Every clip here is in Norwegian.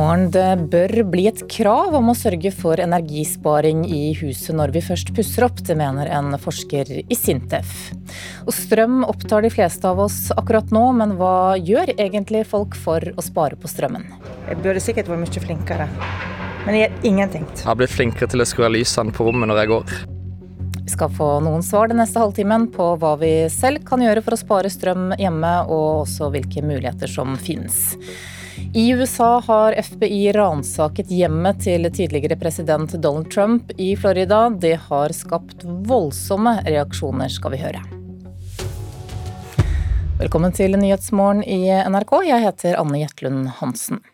Morgen. Det bør bli et krav om å sørge for energisparing i huset når vi først pusser opp. Det mener en forsker i Sintef. Og strøm opptar de fleste av oss akkurat nå, men hva gjør egentlig folk for å spare på strømmen? Jeg burde sikkert vært mye flinkere, men jeg gjør ingenting. Jeg har blitt flinkere til å skru av lysene på rommet når jeg går. Vi skal få noen svar den neste halvtimen på hva vi selv kan gjøre for å spare strøm hjemme, og også hvilke muligheter som finnes. I USA har FBI ransaket hjemmet til tidligere president Donald Trump i Florida. Det har skapt voldsomme reaksjoner, skal vi høre. Velkommen til Nyhetsmorgen i NRK. Jeg heter Anne Jetlund Hansen.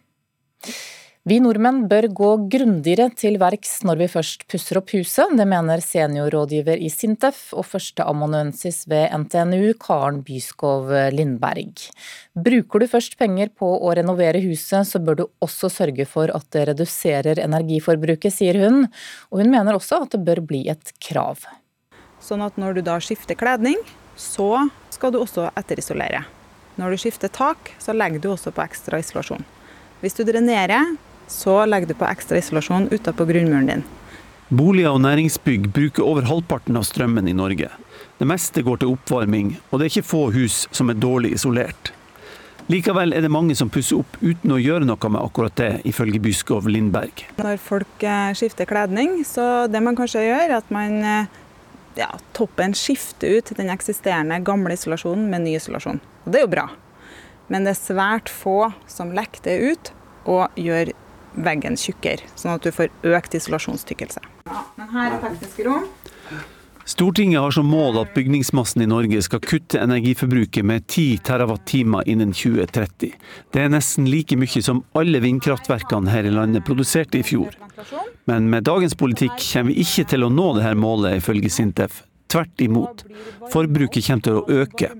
Vi nordmenn bør gå grundigere til verks når vi først pusser opp huset. Det mener seniorrådgiver i Sintef og førsteamanuensis ved NTNU, Karen Byskov Lindberg. Bruker du først penger på å renovere huset, så bør du også sørge for at det reduserer energiforbruket, sier hun. Og hun mener også at det bør bli et krav. Sånn at når du da skifter kledning, så skal du også etterisolere. Når du skifter tak, så legger du også på ekstra isolasjon. Hvis du drenerer, så legger du på ekstra isolasjon utapå grunnmuren din. Boliger og næringsbygg bruker over halvparten av strømmen i Norge. Det meste går til oppvarming, og det er ikke få hus som er dårlig isolert. Likevel er det mange som pusser opp uten å gjøre noe med akkurat det, ifølge Byskov Lindberg. Når folk eh, skifter kledning, så det man kanskje gjør, er at man eh, ja, toppen skifter ut den eksisterende gamle isolasjonen med ny isolasjon. Og det er jo bra. Men det er svært få som lekker det ut og gjør veggen tjukkere, sånn at du får økt isolasjonstykkelse. Ja, men her er tekniske rom. Stortinget har som mål at bygningsmassen i Norge skal kutte energiforbruket med 10 TWh innen 2030. Det er nesten like mye som alle vindkraftverkene her i landet produserte i fjor. Men med dagens politikk kommer vi ikke til å nå dette målet, ifølge Sintef. Tvert imot. Forbruket kommer til å øke.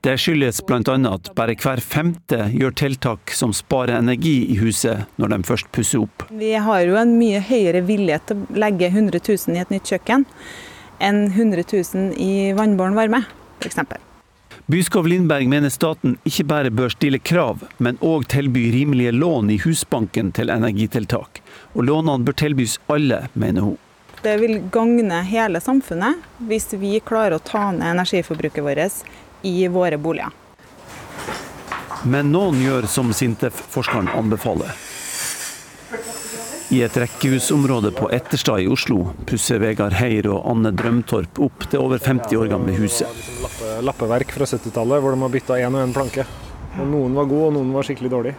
Det skyldes bl.a. at bare hver femte gjør tiltak som sparer energi i huset når de først pusser opp. Vi har jo en mye høyere vilje til å legge 100 000 i et nytt kjøkken enn 100 000 i vannbåren varme, f.eks. Byskov Lindberg mener staten ikke bare bør stille krav, men òg tilby rimelige lån i Husbanken til energitiltak. Og lånene bør tilbys alle, mener hun. Det vil gagne hele samfunnet hvis vi klarer å ta ned energiforbruket vårt i våre boliger. Men noen gjør som Sintef-forskeren anbefaler. I et rekkehusområde på Etterstad i Oslo pusser Vegard Heier og Anne Drømtorp opp det over 50 år gamle huset. Lappe, lappeverk fra 70-tallet hvor de har bytta én og én planke. Og noen var gode, og noen var skikkelig dårlige.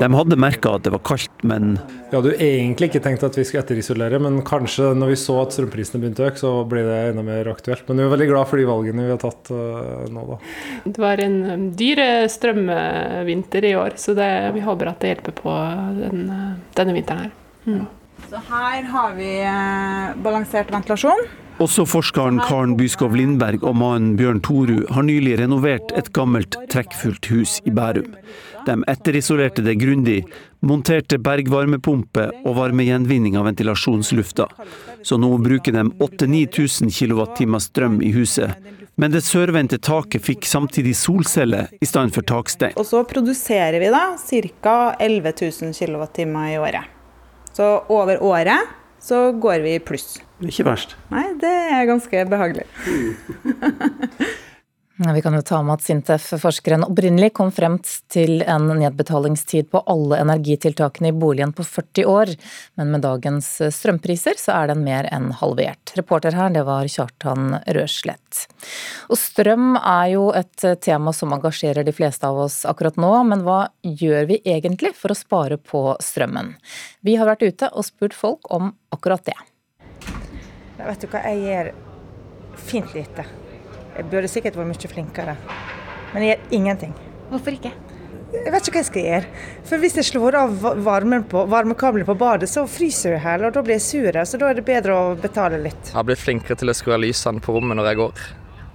De hadde merka at det var kaldt, men Vi hadde jo egentlig ikke tenkt at vi skulle etterisolere, men kanskje når vi så at strømprisene begynte å øke, så ble det enda mer aktuelt. Men vi er veldig glad for de valgene vi har tatt uh, nå, da. Det var en um, dyr strømvinter i år, så det, vi håper at det hjelper på den, uh, denne vinteren her. Mm. Så her har vi uh, balansert ventilasjon. Også forskeren Karen Byskov Lindberg og mannen Bjørn Torud har nylig renovert et gammelt, trekkfullt hus i Bærum. De etterisolerte det grundig, monterte bergvarmepumpe og varmegjenvinning av ventilasjonslufta. Så nå bruker de 8000-9000 kWt strøm i huset. Men det sørvendte taket fikk samtidig solceller i stedet for takstein. Og så produserer vi da ca. 11 000 kWt i året. Så over året så går vi i pluss. Ikke verst. Nei, det er ganske behagelig. Vi kan jo ta med at Sintef-forskeren opprinnelig kom frem til en nedbetalingstid på alle energitiltakene i boligen på 40 år, men med dagens strømpriser så er den mer enn halvert. Reporter her, det var Kjartan Røslett. Og strøm er jo et tema som engasjerer de fleste av oss akkurat nå, men hva gjør vi egentlig for å spare på strømmen? Vi har vært ute og spurt folk om akkurat det. Vet du hva, jeg gjør fint lite. Jeg burde sikkert vært mye flinkere, men jeg gjør ingenting. Hvorfor ikke? Jeg vet ikke hva jeg skal gjøre. For hvis jeg slår av varmen på, varmekabelen på badet, så fryser jeg her, og da blir jeg sur. Så da er det bedre å betale litt. Jeg har blitt flinkere til å skru av lysene på rommet når jeg går.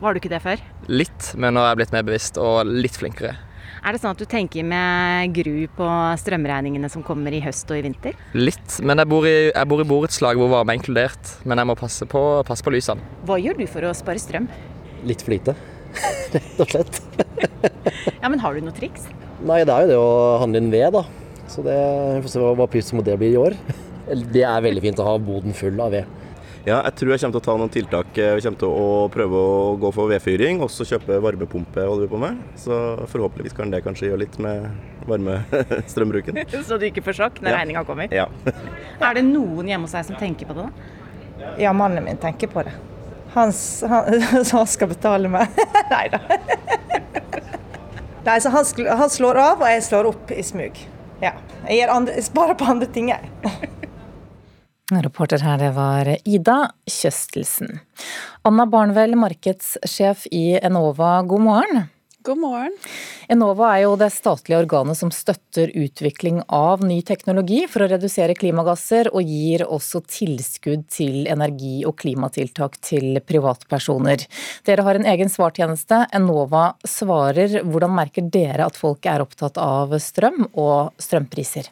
Var du ikke det før? Litt, men nå har jeg blitt mer bevisst og litt flinkere. Er det sånn at du tenker med gru på strømregningene som kommer i høst og i vinter? Litt, men jeg bor i, jeg bor i borettslag hvor varme er inkludert. Men jeg må passe på, passe på lysene. Hva gjør du for å spare strøm? Litt flyte. rett og slett. ja, Men har du noe triks? Nei, det er jo det å handle inn ved, da. Så det, vi får se hva hva prisen på det blir i år. Det er veldig fint å ha boden full av ved. Ja, jeg tror jeg kommer til å ta noen tiltak. Jeg kommer til å prøve å gå for vedfyring, og så kjøpe varmepumpe holder vi på med. Så forhåpentligvis kan det kanskje gjøre litt med varmestrømbruken. så du ikke får sjokk når ja. regninga kommer? Ja. er det noen hjemme hos deg som tenker på det? da? Ja, mannen min tenker på det. Han, han, han skal betale meg. Nei da. Nei, så han, han, slår av, og jeg slår opp i smug. Ja. Jeg, andre, jeg sparer på andre ting, jeg. Reporter her, det var Ida Kjøstelsen. Anna Barnvel, markedssjef i Enova, god morgen. God morgen. Enova er jo det statlige organet som støtter utvikling av ny teknologi for å redusere klimagasser, og gir også tilskudd til energi- og klimatiltak til privatpersoner. Dere har en egen svartjeneste. Enova svarer. Hvordan merker dere at folk er opptatt av strøm og strømpriser?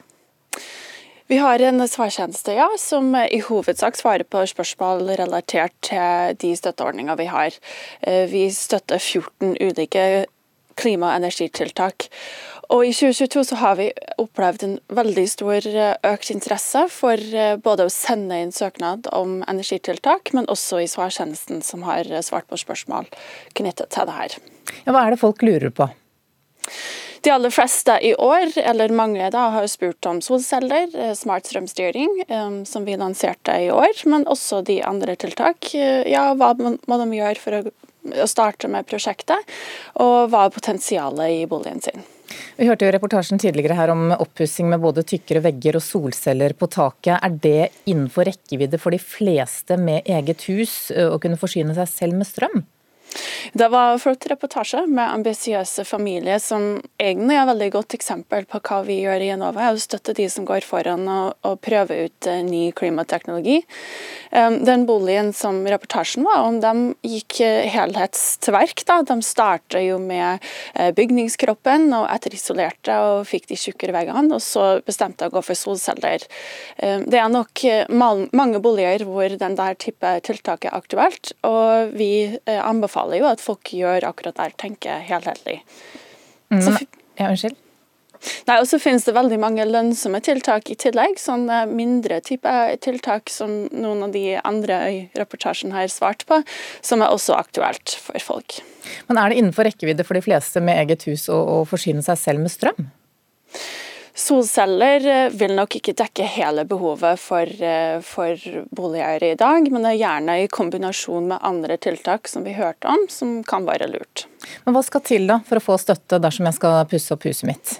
Vi har en svartjeneste ja, som i hovedsak svarer på spørsmål relatert til de støtteordningene vi har. Eh, vi støtter 14 ulike klima- og energitiltak. Og I 2022 så har vi opplevd en veldig stor eh, økt interesse for eh, både å sende inn søknad om energitiltak, men også i svartjenesten som har svart på spørsmål knyttet til det her. Ja, hva er det folk lurer på? De aller fleste i år, eller mange da, har spurt om solceller, eh, smart strømstyring, som vi lanserte i år, men også de andre tiltak. Eh, ja, hva må de gjøre for å, å starte med prosjektet, og hva er potensialet i boligen sin. Vi hørte jo reportasjen tidligere her om oppussing med både tykkere vegger og solceller på taket. Er det innenfor rekkevidde for de fleste med eget hus å kunne forsyne seg selv med strøm? Det var flott reportasje med ambisiøse familier, som egentlig er et veldig godt eksempel på hva vi gjør i Enova. Å støtte de som går foran og, og prøver ut uh, ny klimateknologi. Um, den boligen som reportasjen var om, de gikk uh, helhets til verk. De startet jo med uh, bygningskroppen og etterisolerte og fikk de tjukkere veggene, og så bestemte de å gå for solceller. Um, det er nok mange boliger hvor den der type tiltak er aktuelt, og vi anbefaler anbefaler jo at folk gjør akkurat der, tenker helhetlig. Mm, så, ja, unnskyld? Nei, og så finnes det veldig mange lønnsomme tiltak i tillegg. Sånne mindre type tiltak som noen av de andre i reportasjen har svart på, som er også aktuelt for folk. Men er det innenfor rekkevidde for de fleste med eget hus å, å forsyne seg selv med strøm? Solceller eh, vil nok ikke dekke hele behovet for, eh, for boligeiere i dag, men det er gjerne i kombinasjon med andre tiltak som vi hørte om, som kan være lurt. Men Hva skal til da for å få støtte dersom jeg skal pusse opp huset mitt?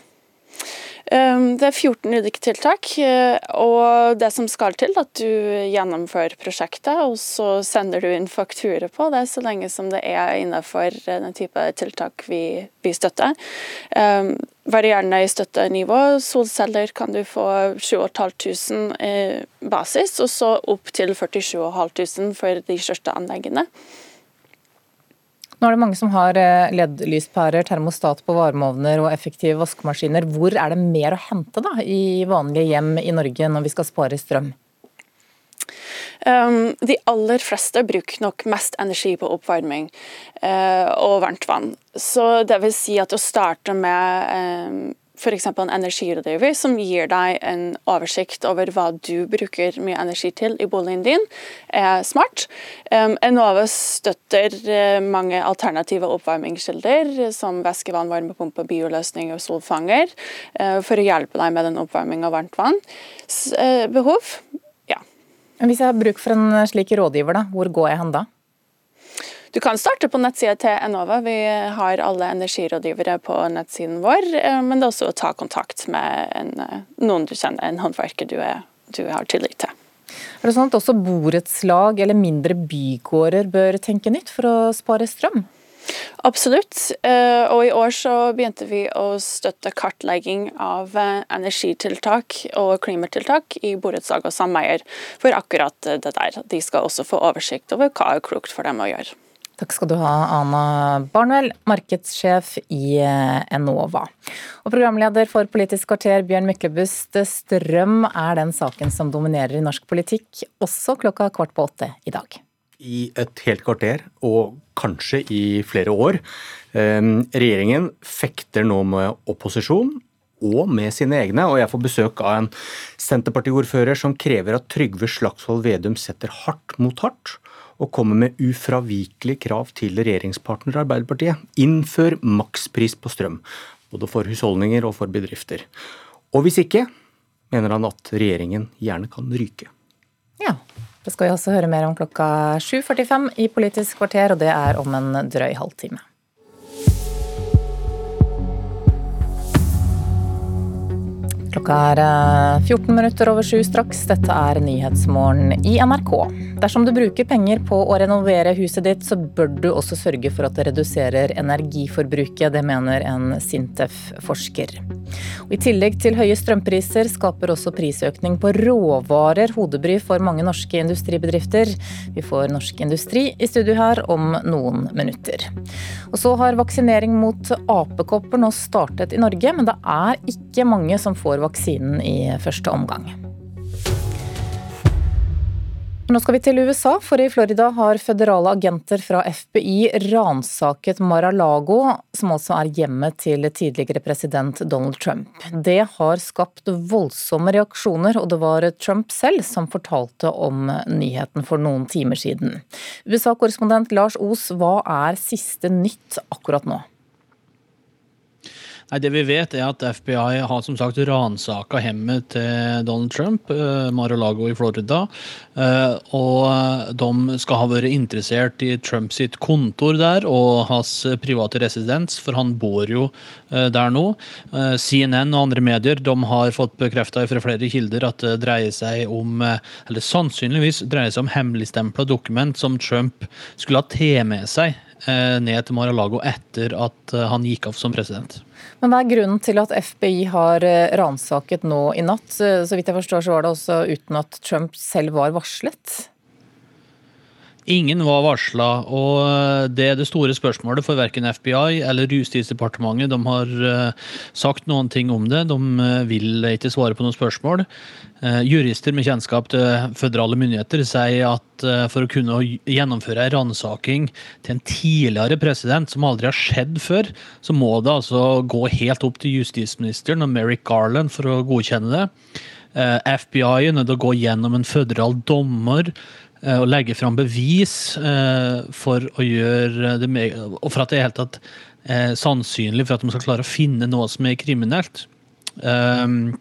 Ehm, det er 14 ulike tiltak, eh, og det som skal til, at du gjennomfører prosjektet, og så sender du inn fakturer på det, så lenge som det er innenfor den type tiltak vi, vi støtter. Um, varierende i støttenivå. Solceller kan du få 7500 eh, basis, og så opp til 47 500 for de største anleggene. Nå er det mange som har eh, LED-lyspærer, termostat på varmeovner og effektive vaskemaskiner. Hvor er det mer å hente da, i vanlige hjem i Norge når vi skal spare strøm? Um, de aller fleste bruker nok mest energi på oppvarming uh, og varmt vann. Så det vil si at å starte med um, f.eks. en energirådgiver som gir deg en oversikt over hva du bruker mye energi til i boligen din, er smart. Enova støtter eh, mange alternative oppvarmingskilder, som væskevann, varmepumpe, bioløsning og solfanger, eh, for å hjelpe deg med den oppvarming av varmt vann. Eh, behov, ja. Hvis jeg har bruk for en slik rådgiver, da, hvor går jeg hen da? Du kan starte på nettsida til Enova. Vi har alle energirådgivere på nettsiden vår. Eh, men det er også å ta kontakt med en, eh, noen du kjenner, en håndverker du, er, du har tillit til. Er det sånn at også borettslag eller mindre bygårder bør tenke nytt for å spare strøm? Absolutt. Eh, og i år så begynte vi å støtte kartlegging av energitiltak og klimatiltak i borettslag og sameier for akkurat det der. De skal også få oversikt over hva er klokt for dem å gjøre. Takk skal du ha, Ana Barnwell, markedssjef i eh, Enova. Og programleder for Politisk kvarter, Bjørn Myklebust. Strøm er den saken som dominerer i norsk politikk, også klokka kvart på åtte i dag. I et helt kvarter, og kanskje i flere år. Ehm, regjeringen fekter nå med opposisjon og med sine egne, og jeg får besøk av en Senterpartiordfører som krever at Trygve Slagsvold Vedum setter hardt mot hardt og kommer med ufravikelig krav til regjeringspartner Arbeiderpartiet. Innfør makspris på strøm, både for husholdninger og for bedrifter. Og hvis ikke, mener han at regjeringen gjerne kan ryke. Ja, det skal vi også høre mer om klokka 7.45 i Politisk kvarter, og det er om en drøy halvtime. Klokka er 14 eh, minutter over sju straks. Dette er Nyhetsmorgen i NRK. Dersom du bruker penger på å renovere huset ditt, så bør du også sørge for at det reduserer energiforbruket. Det mener en Sintef-forsker. I tillegg til høye strømpriser skaper også prisøkning på råvarer hodebry for mange norske industribedrifter. Vi får Norsk Industri i studio her om noen minutter. Og så har vaksinering mot apekopper nå startet i Norge, men det er ikke mange som får vaksinen i første omgang. Nå skal vi til USA, for i Florida har føderale agenter fra FBI ransaket Mar-a-Lago, som altså er hjemmet til tidligere president Donald Trump. Det har skapt voldsomme reaksjoner, og det var Trump selv som fortalte om nyheten for noen timer siden. USA-korrespondent Lars Os, hva er siste nytt akkurat nå? Nei, Det vi vet, er at FBI har som sagt ransaka hjemmet til Donald Trump, eh, Mar-a-Lago i Florida. Eh, og de skal ha vært interessert i Trump sitt kontor der og hans private residens, for han bor jo eh, der nå. CNN og andre medier de har fått bekrefta fra flere kilder at det dreier seg om, eller sannsynligvis dreier seg om hemmeligstempla dokument som Trump skulle ha tatt med seg ned til Mar-a-Lago etter at han gikk av som president. Men hva er grunnen til at FBI har eh, ransaket nå i natt? Så vidt jeg forstår så var det også uten at Trump selv var varslet? Ingen var varsla, og eh, det er det store spørsmålet for verken FBI eller Justisdepartementet. De har eh, sagt noen ting om det, de eh, vil ikke svare på noen spørsmål. Jurister med kjennskap til føderale myndigheter sier at for å kunne gjennomføre en ransaking til en tidligere president, som aldri har skjedd før, så må det altså gå helt opp til justisministeren og Merrick Garland for å godkjenne det. FBI er nødt til å gå gjennom en føderal dommer Eh, å legge fram bevis eh, for å gjøre det med, og for at det er helt tatt eh, sannsynlig for at de skal klare å finne noe som er kriminelt. Um,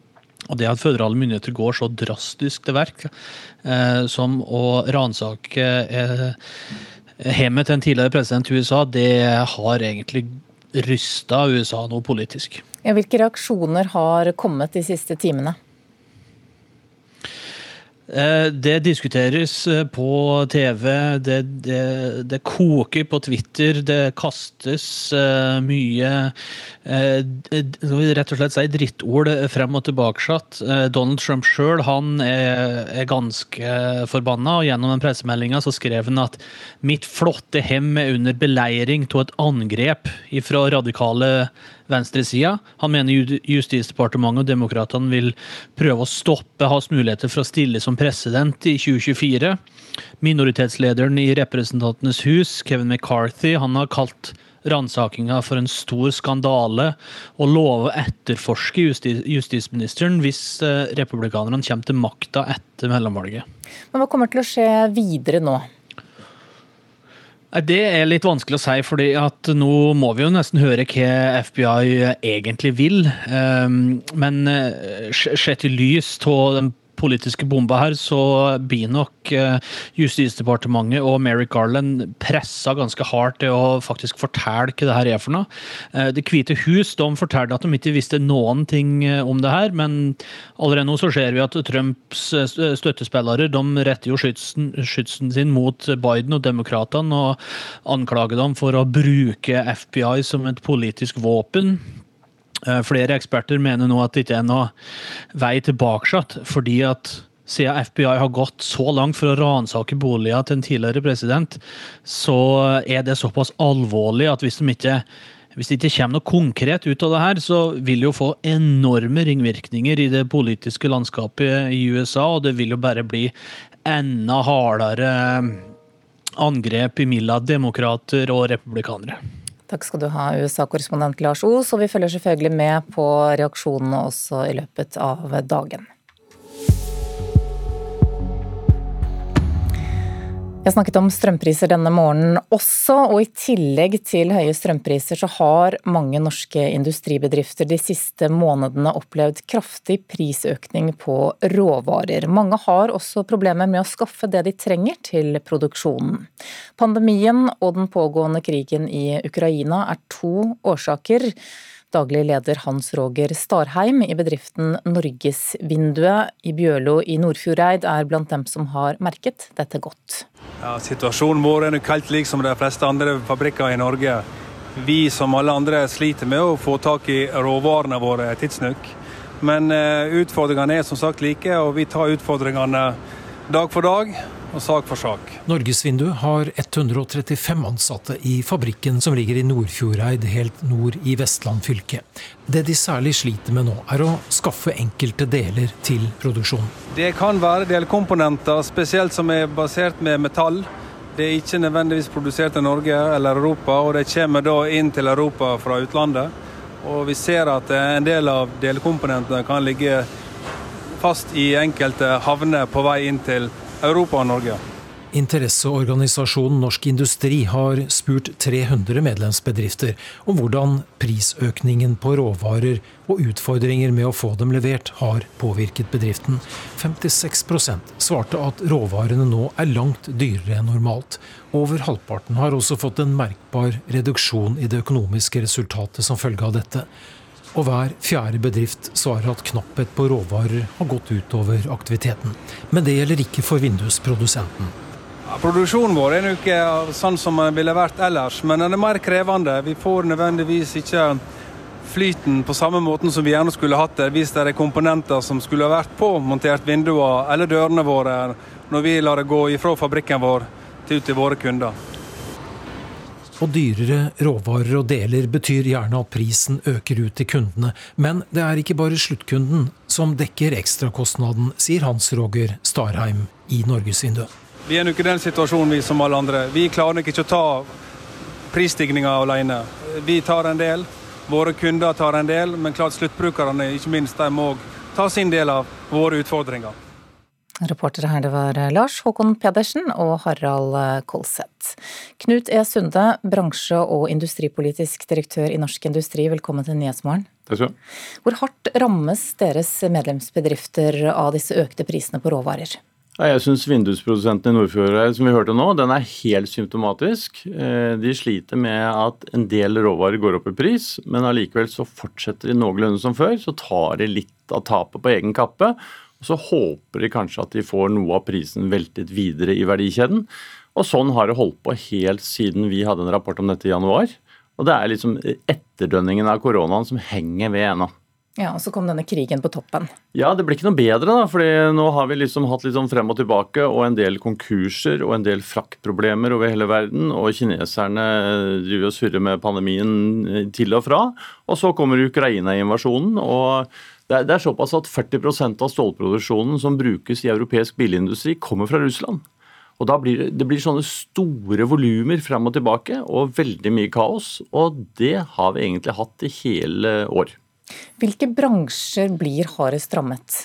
og det at føderale myndigheter går så drastisk til verk som å ransake hjemmet til en tidligere president i USA, det har egentlig rysta USA noe politisk. Ja, hvilke reaksjoner har kommet de siste timene? Eh, det diskuteres eh, på TV, det, det, det, koker på Twitter, det kastes eh, mye rett og slett si drittord frem og tilbake. Donald Trump sjøl er, er, ganske forbanna, og gjennom den pressemeldinga skrev han at mitt flotte hem er under beleiring av et angrep fra radikale venstresida. Han mener Justisdepartementet og demokratene vil prøve å stoppe hans muligheter for å stille som president i 2024. Minoritetslederen i Representantenes hus, Kevin McCarthy, han har kalt ransakinga for en stor skandale og lover å etterforske justis justisministeren hvis eh, republikanerne kommer til makta etter mellomvalget. Men Hva kommer til å skje videre nå? Det er litt vanskelig å si, fordi at nå må vi jo nesten høre hva FBI egentlig vil. Ehm, men eh, sett i lys av den politiske bomba her, så blir nok eh, Justisdepartementet og Merrick Garland pressa ganske hardt til å faktisk fortelle hva det her er for noe. Eh, det hvite hus de fortalte at de ikke visste noen ting eh, om det her, men allerede nå så ser vi at Trumps støttespillere de retter jo skytsen, skytsen sin mot Biden og demokratene og anklager dem for å bruke FBI som et politisk våpen. Eh, flere eksperter mener nå at det ikke er noe vei tilbake, fordi at siden FBI har gått så langt for å ransake boliger til en tidligere president, så er det såpass alvorlig at hvis de ikke hvis det ikke kommer noe konkret ut av det her, så vil det jo få enorme ringvirkninger i det politiske landskapet i USA, og det vil jo bare bli enda hardere angrep imellom demokrater og republikanere. Takk skal du ha, USA-korrespondent Lars Os, og vi følger selvfølgelig med på reaksjonene også i løpet av dagen. Jeg snakket om strømpriser denne morgenen også, og i tillegg til høye strømpriser så har mange norske industribedrifter de siste månedene opplevd kraftig prisøkning på råvarer. Mange har også problemer med å skaffe det de trenger til produksjonen. Pandemien og den pågående krigen i Ukraina er to årsaker. Daglig leder Hans Roger Starheim i bedriften Norgesvinduet i Bjørlo i Nordfjordeid er blant dem som har merket dette godt. Ja, Situasjonen vår er helt lik som de fleste andre fabrikker i Norge. Vi som alle andre sliter med å få tak i råvarene våre tidsnok. Men uh, utfordringene er som sagt like, og vi tar utfordringene dag for dag og sak for sak. Norgesvinduet har 135 ansatte i fabrikken som ligger i Nordfjordeid, helt nord i Vestland fylke. Det de særlig sliter med nå, er å skaffe enkelte deler til produksjon. Det kan være delkomponenter, spesielt som er basert med metall. Det er ikke nødvendigvis produsert i Norge eller Europa, og det kommer da inn til Europa fra utlandet. Og vi ser at en del av delkomponentene kan ligge fast i enkelte havner på vei inn til Europa og Norge. Interesseorganisasjonen Norsk Industri har spurt 300 medlemsbedrifter om hvordan prisøkningen på råvarer og utfordringer med å få dem levert har påvirket bedriften. 56% svarte at råvarene nå er langt dyrere enn normalt. Over halvparten har også fått en merkbar reduksjon i det økonomiske resultatet som følge av dette. Og hver fjerde bedrift svarer at knapphet på råvarer har gått utover aktiviteten. Men det gjelder ikke for vindusprodusenten. Produksjonen vår er ikke sånn som den ville vært ellers, men den er mer krevende. Vi får nødvendigvis ikke flyten på samme måten som vi gjerne skulle hatt det hvis det er komponenter som skulle ha vært på montert vinduer eller dørene våre når vi lar det gå ifra fabrikken vår til ut til våre kunder. Og dyrere råvarer og deler betyr gjerne at prisen øker ut til kundene. Men det er ikke bare sluttkunden som dekker ekstrakostnaden, sier Hans Roger Starheim i Norgesvinduet. Vi er nok i den situasjonen vi som alle andre. Vi klarer nok ikke å ta prisstigninga alene. Vi tar en del, våre kunder tar en del, men klart sluttbrukerne ikke minst, de må ta sin del av våre utfordringer. Reportere her det var eh, Lars Håkon Pedersen og Harald eh, Kolseth. Knut E. Sunde, bransje- og industripolitisk direktør i Norsk Industri, velkommen til Nyhetsmorgen. Hvor hardt rammes deres medlemsbedrifter av disse økte prisene på råvarer? Jeg syns vindusprodusenten i Nordfjord som vi hørte nå, den er helt symptomatisk. Eh, de sliter med at en del råvarer går opp i pris, men allikevel så fortsetter de noenlunde som før. Så tar de litt av tapet på egen kappe. Og så håper de kanskje at de får noe av prisen veltet videre i verdikjeden. Og sånn har det holdt på helt siden vi hadde en rapport om dette i januar. Og det er liksom etterdønningen av koronaen som henger ved ennå. Ja, og så kom denne krigen på toppen. Ja, det blir ikke noe bedre, da. fordi nå har vi liksom hatt litt sånn frem og tilbake og en del konkurser og en del fraktproblemer over hele verden. Og kineserne driver og surrer med pandemien til og fra. Og så kommer Ukraina-invasjonen. og det er, det er såpass at 40% av stålproduksjonen som brukes i europeisk bilindustri, kommer fra Russland. Og da blir det, det blir sånne store volumer fram og tilbake og veldig mye kaos. Og det har vi egentlig hatt i hele år. Hvilke bransjer blir hardest rammet?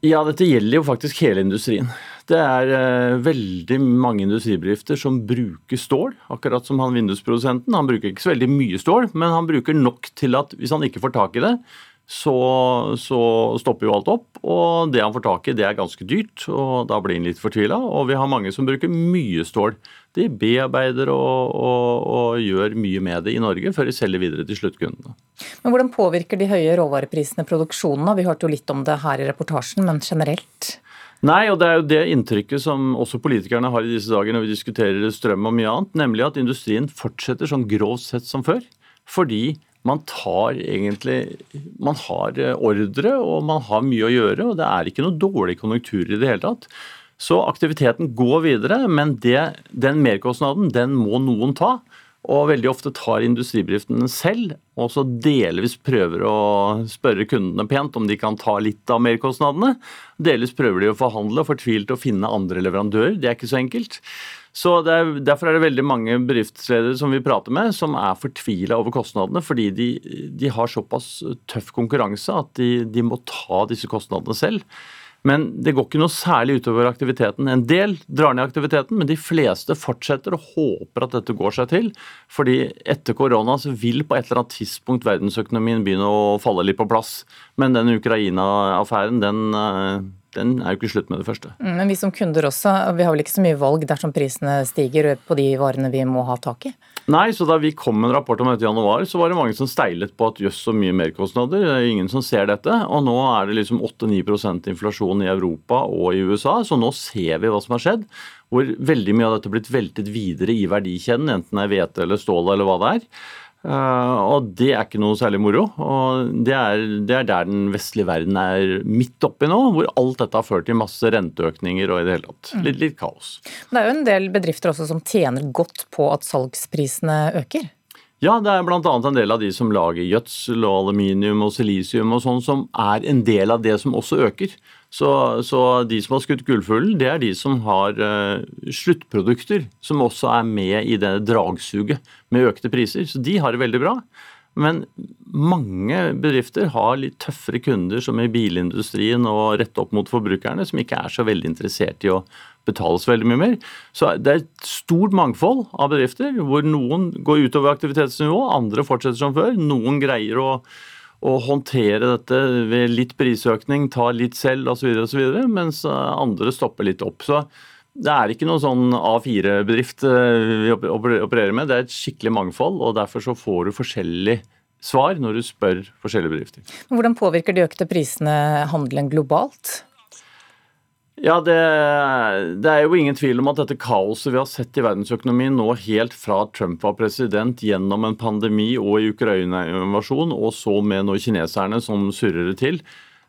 Ja, dette gjelder jo faktisk hele industrien. Det er eh, veldig mange industribedrifter som bruker stål, akkurat som han vindusprodusenten. Han bruker ikke så veldig mye stål, men han bruker nok til at hvis han ikke får tak i det, så, så, stopper jo alt opp. Og det han får tak i, det er ganske dyrt, og da blir han litt fortvila. Og vi har mange som bruker mye stål. De bearbeider og, og, og, gjør mye med det i Norge før de selger videre til sluttkundene. Men Hvordan påvirker de høye råvareprisene produksjonen? Vi hørte jo litt om det her i reportasjen, men generelt? Nei, og det er jo det inntrykket som også politikerne har i disse dager når vi diskuterer strøm og mye annet, nemlig at industrien fortsetter sånn grovt sett som før. Fordi Man tar egentlig Man har eh, ordre og man har mye å gjøre, og det er ikke noe dårlig konjunktur i det hele tatt. Så aktiviteten går videre, men det, den merkostnaden den må noen ta. Og veldig ofte tar industribedriftene selv, og så delvis prøver å spørre kundene pent om de kan ta litt av merkostnadene. Delvis prøver de å forhandle og fortvilt å finne andre leverandører. Det er ikke så enkelt. Så er, Derfor er det veldig mange bedriftsledere som vi prater med, som er fortvila over kostnadene, fordi de, de, har såpass tøff konkurranse at de, de må ta disse kostnadene selv. Men det går ikke noe særlig utover aktiviteten. En del drar ned aktiviteten, men de fleste fortsetter og håper at dette går seg til. Fordi etter korona så vil på et eller annet tidspunkt verdensøkonomien begynne å falle litt på plass. Men den Ukraina-affæren, den, eh, den er jo ikke slutt med det første. Mm, men vi som kunder også, vi har vel ikke så mye valg dersom prisene stiger på de varene vi må ha tak i? Nei, så da vi kom med en rapport om dette i januar, så var det mange som steilet på at jøss, så mye merkostnader. Det er ingen som ser dette. Og nå er det liksom 8-9% inflasjon i Europa og i USA, så nå ser vi hva som har skjedd. Hvor veldig mye av dette er blitt veltet videre i verdikjeden, enten det er hvete eller stål eller hva det er. Uh, og det er ikke noe særlig moro. og det er, det er, der den vestlige verden er midt oppi nå, hvor alt dette har ført til masse renteøkninger og i det hele tatt litt, litt kaos. Det er jo en del bedrifter også som tjener godt på at salgsprisene øker? Ja, det er bl.a. en del av de som lager gjødsel og aluminium og silisium og sånn, som er en del av det som også øker. Så, så, de som har skutt gullfuglen, det er de som har uh, sluttprodukter som også er med i det dragsuget med økte priser. Så de har det veldig bra. Men mange bedrifter har litt tøffere kunder, som i bilindustrien og rett opp mot forbrukerne, som ikke er så veldig interessert i å betale så veldig mye mer. Så det er et stort mangfold av bedrifter, hvor noen går utover aktivitetsnivå, andre fortsetter som før. Noen greier å å håndtere dette ved litt prisøkning, ta litt selv osv., mens andre stopper litt opp. Så det er ikke noen sånn A4-bedrift eh, vi opererer med, det er et skikkelig mangfold. og Derfor så får du forskjellig svar når du spør forskjellige bedrifter. Hvordan påvirker de økte prisene handelen globalt? Ja, det, det, er jo ingen tvil om at dette kaoset vi har sett i verdensøkonomien nå helt fra Trump var president gjennom en pandemi og i Ukraina-invasjon, og så med nå kineserne som surrer det til,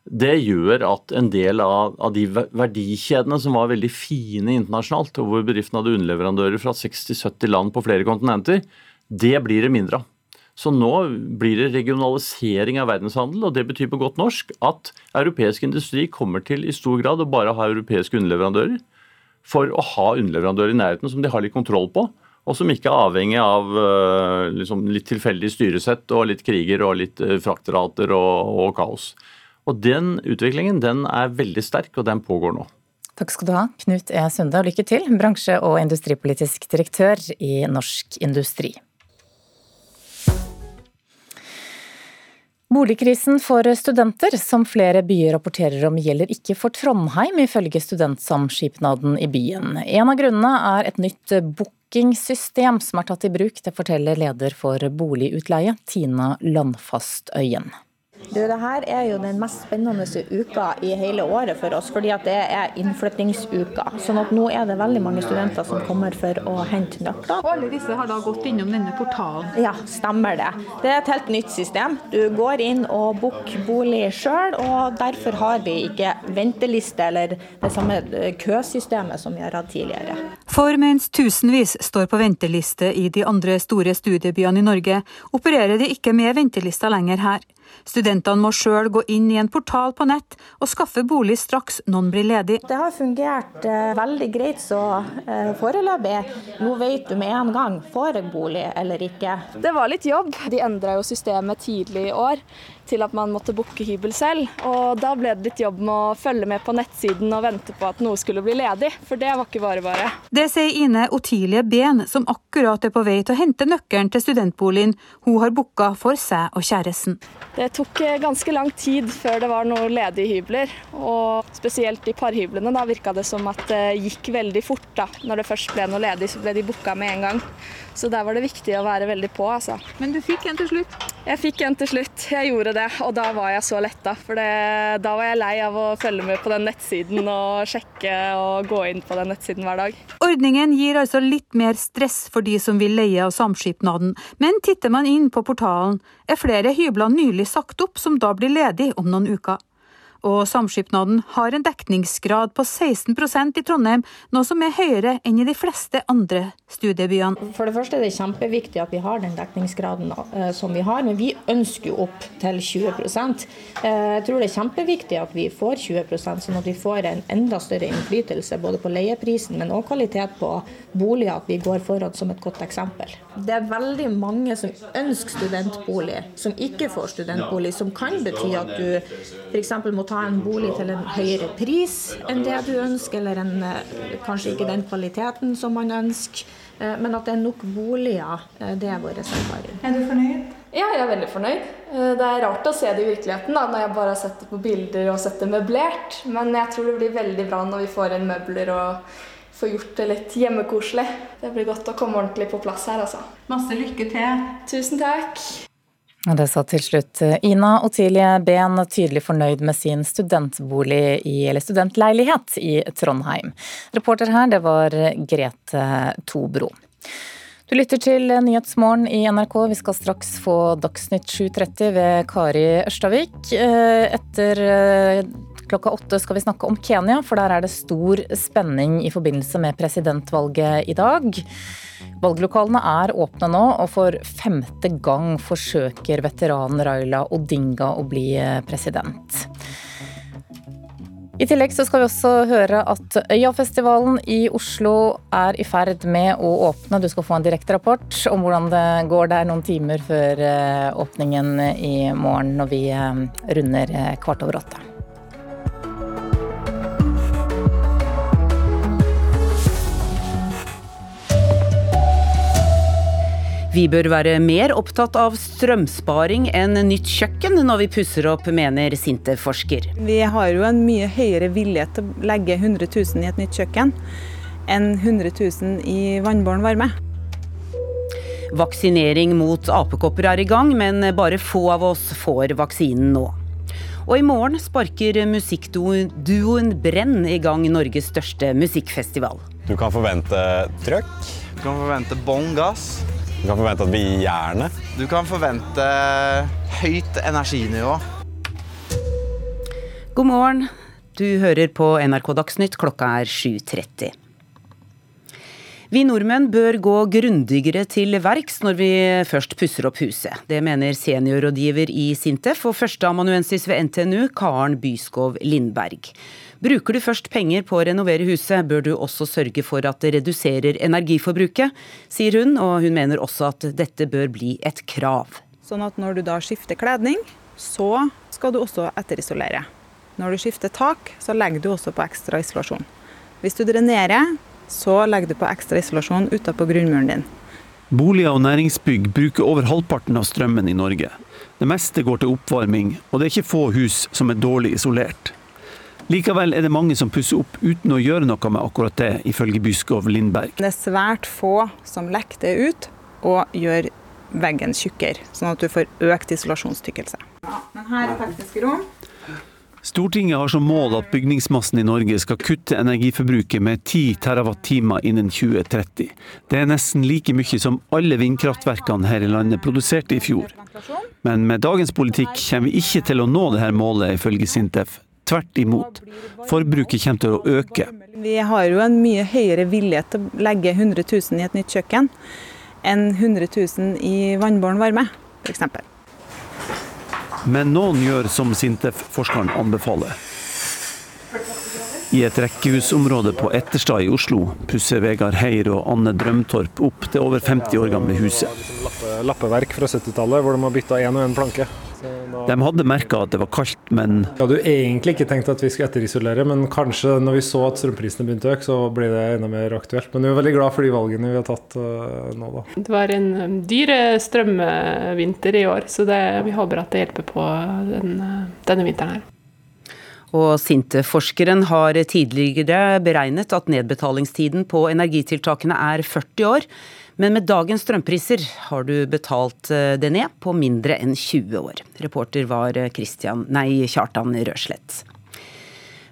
det gjør at en del av, av, de verdikjedene som var veldig fine internasjonalt, og hvor bedriftene hadde underleverandører fra 60-70 land på flere kontinenter, det blir det mindre av. Så nå blir det regionalisering av verdenshandel, og det betyr på godt norsk at europeisk industri kommer til i stor grad å bare ha europeiske underleverandører for å ha underleverandører i nærheten som de har litt kontroll på, og som ikke er avhengig av uh, liksom litt tilfeldig styresett og litt kriger og litt frakterater fraktrater og, og, kaos. Og Den utviklingen den er veldig sterk, og den pågår nå. Takk skal du ha, Knut E. Sunde, og lykke til, bransje- og industripolitisk direktør i Norsk Industri. Boligkrisen for studenter, som flere byer rapporterer om, gjelder ikke for Trondheim, ifølge Studentsamskipnaden i byen. En av grunnene er et nytt bookingsystem som er tatt i bruk. Det forteller leder for boligutleie, Tina Landfastøyen. Du, det her er jo den mest spennende uka i hele året for oss, fordi at det er innflyttingsuka. Sånn at nå er det veldig mange studenter som kommer for å hente nøkler. Og alle disse har da gått innom denne portalen? Ja, stemmer det. Det er et helt nytt system. Du går inn og booker bolig sjøl, og derfor har vi ikke venteliste eller det samme køsystemet som vi har hatt tidligere. For mens tusenvis står på venteliste i de andre store studiebyene i Norge, opererer de ikke med ventelister lenger her. Studentene må sjøl gå inn i en portal på nett og skaffe bolig straks noen blir ledig. Det har fungert eh, veldig greit så eh, foreløpig. Nå vet du med en gang får jeg bolig eller ikke. Det var litt jobb. De endra jo systemet tidlig i år til at man måtte booke hybel selv. Og da ble det litt jobb med å følge med på nettsiden og vente på at noe skulle bli ledig, for det var ikke bare bare. Det sier Ine Otilie Ben, som akkurat er på vei til å hente nøkkelen til studentboligen hun har booka for seg og kjæresten. Det tok eh, ganske lang tid før det var noen ledige hybler. Og spesielt i parhyblene da virka det som at det gikk veldig fort. da. Når det først ble noe ledig, så ble de booka med en gang. Så der var det viktig å være veldig på. altså. Men du fikk en til slutt? Jeg fikk en til slutt. Jeg gjorde det, og da var jeg så letta. For det, da var jeg lei av å følge med på den nettsiden og sjekke og gå inn på den nettsiden hver dag. Ordningen gir altså litt mer stress for de som vil leie av samskipnaden, men titter man inn på portalen, er flere hybler nylig sagt opp som da blir ledig om noen uker. Og Samskipnaden har en dekningsgrad på 16% i Trondheim, noe som er høyere enn i de fleste andre studiebyene. For det første er det kjempeviktig at vi har den dekningsgraden eh, som vi har, men vi ønsker jo opp til 20 eh, Jeg tror det er kjempeviktig at vi får 20% sånn at vi får en enda større innflytelse både på leieprisen, men også kvalitet på boliger. At vi går foran som et godt eksempel. Det er veldig mange som ønsker studentbolig, som ikke får studentbolig, som kan bety at du f.eks. må ta en bolig til en høyere pris enn det du ønsker, eller en, eh, kanskje ikke den kvaliteten som man ønsker. Eh, men at det er nok boliger, eh, det er vår erfaring. Er du fornøyd? Ja, jeg er veldig fornøyd. Det er rart å se det i virkeligheten da, når jeg bare har sett det på bilder og sett det møblert. Men jeg tror det blir veldig bra når vi får inn møbler og får gjort det litt hjemmekoselig. Det blir godt å komme ordentlig på plass her, altså. Masse lykke til. Tusen takk. Det sa til slutt eh, Ina Otilie Behn, tydelig fornøyd med sin studentbolig i, eller studentleilighet i Trondheim. Reporter her, det var Grete Tobro. Du lytter til Nyhetsmorgen i NRK. Vi skal straks få Dagsnytt 7.30 ved Kari Ørstavik. Eh, etter eh, klokka åtte skal vi snakke om Kenya, for der er det stor spenning i forbindelse med presidentvalget i dag. Valglokalene er åpne nå, og for femte gang forsøker veteranen Raila Odinga å bli president. I tillegg så skal vi også høre at Øyafestivalen i Oslo er i ferd med å åpne. Du skal få en direkterapport om hvordan det går der noen timer før eh, åpningen i morgen når vi eh, runder eh, kvart over åtte. Vi bør være mer opptatt av strømsparing enn nytt kjøkken når vi pusser opp, mener Sintef-forsker. Vi har jo en mye høyere vilje til å legge 100 000 i et nytt kjøkken enn 100 000 i vannbåren varme. Vaksinering mot apekopper er i gang, men bare få av oss får vaksinen nå. Og i morgen sparker musikkduoen Brenn i gang Norges største musikkfestival. Du kan forvente trøkk. Du kan forvente bånn gass. Du kan forvente at vi gir jernet. Du kan forvente høyt energinivå. God morgen. Du hører på NRK Dagsnytt. Klokka er 7.30. Vi nordmenn bør gå grundigere til verks når vi først pusser opp huset. Det mener seniorrådgiver i Sintef og førsteamanuensis ved NTNU, Karen Byskov Lindberg. Bruker du først penger på å renovere huset, bør du også sørge for at det reduserer energiforbruket, sier hun, og hun mener også at dette bør bli et krav. Sånn at når du da skifter kledning, så skal du også etterisolere. Når du skifter tak, så legger du også på ekstra isolasjon. Hvis du drenerer, så legger du på ekstra isolasjon utapå grunnmuren din. Boliger og næringsbygg bruker over halvparten av strømmen i Norge. Det meste går til oppvarming, og det er ikke få hus som er dårlig isolert. Likevel er det mange som pusser opp uten å gjøre noe med akkurat det, ifølge Byskov Lindberg. Det er svært få som lekker det ut og gjør veggen tjukkere, sånn at du får økt isolasjonstykkelse. Ja, men her er tekniske rom. Stortinget har som mål at bygningsmassen i Norge skal kutte energiforbruket med 10 TWh innen 2030. Det er nesten like mye som alle vindkraftverkene her i landet produserte i fjor. Men med dagens politikk kommer vi ikke til å nå dette målet, ifølge Sintef. Tvert imot. Forbruket kommer til å øke. Vi har jo en mye høyere vilje til å legge 100 000 i et nytt kjøkken enn 100 000 i vannbåren varme, f.eks. Men noen gjør som Sintef-forskeren anbefaler. I et rekkehusområde på Etterstad i Oslo pusser Vegard Heier og Anne Drømtorp opp det over 50 år gamle huset. Lappeverk fra 70-tallet hvor de har bytta én og én planke. De hadde merka at det var kaldt, men Vi hadde jo egentlig ikke tenkt at vi skulle etterisolere, men kanskje når vi så at strømprisene begynte å øke, så ble det enda mer aktuelt. Men vi er veldig glad for de valgene vi har tatt uh, nå, da. Det var en um, dyr strømvinter i år, så det, vi håper at det hjelper på den, denne vinteren her. Og Sinte-forskeren har tidligere beregnet at nedbetalingstiden på energitiltakene er 40 år. Men med dagens strømpriser har du betalt eh, det ned på mindre enn 20 år. Reporter var eh, Christian, nei, Kjartan Røslett.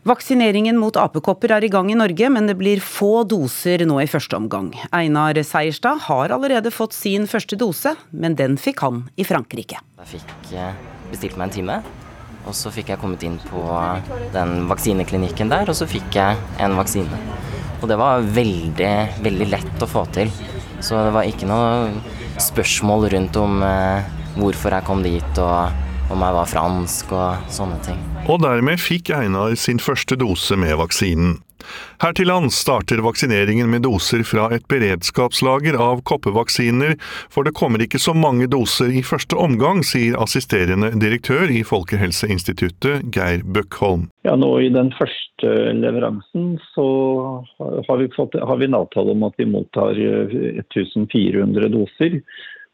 Vaksineringen mot apekopper er i gang i Norge, men det blir få doser nå i første omgang. Einar Seierstad har allerede fått sin første dose, men den fikk han i Frankrike. Jeg fikk bestilt meg en time, og så fikk jeg kommet inn på den vaksineklinikken der, og så fikk jeg en vaksine. Og det var veldig, veldig lett å få til. Så det var ikke noe spørsmål rundt om eh, hvorfor jeg kom dit, og om jeg var fransk og sånne ting. Og dermed fikk Einar sin første dose med vaksinen. Her til lands starter vaksineringen med doser fra et beredskapslager av koppevaksiner, for det kommer ikke så mange doser i første omgang, sier assisterende direktør i Folkehelseinstituttet, Geir Bøckholm. Ja, nå I den første leveransen så har vi, fått, har vi en avtale om at vi mottar 1400 doser.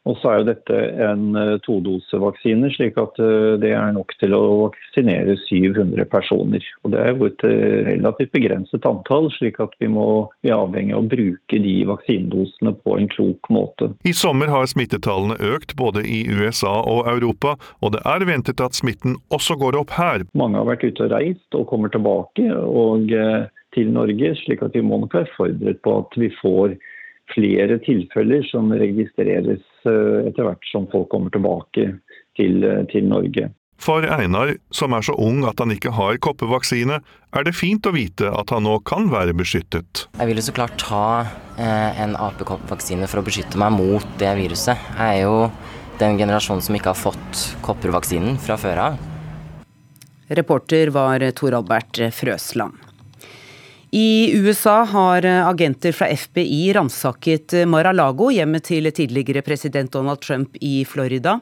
Og så er jo dette en eh, todosevaksine, slik at eh, det er nok til å vaksinere 700 personer. Og Det er jo et eh, relativt begrenset antall, slik at vi, må, vi er avhengig av å bruke de vaksinedosene på en klok måte. I sommer har smittetallene økt både i USA og Europa, og det er ventet at smitten også går opp her. Mange har vært ute og reist og kommer tilbake og til Norge, slik at vi må nok være forberedt på at vi får flere tilfeller som registreres eh, etter hvert som folk kommer tilbake til, eh, til Norge. For Einar, som er så ung at han ikke har koppevaksine, er det fint å vite at han nå kan være beskyttet. Jeg vil jo så klart ta eh, en apekoppvaksine for å beskytte meg mot det viruset. Jeg er jo den generasjonen som ikke har fått koppervaksinen fra før av. Reporter var Tor Albert Frøsland. I USA har agenter fra FBI ransaket Mar-a-Lago, hjemmet til tidligere president Donald Trump i Florida.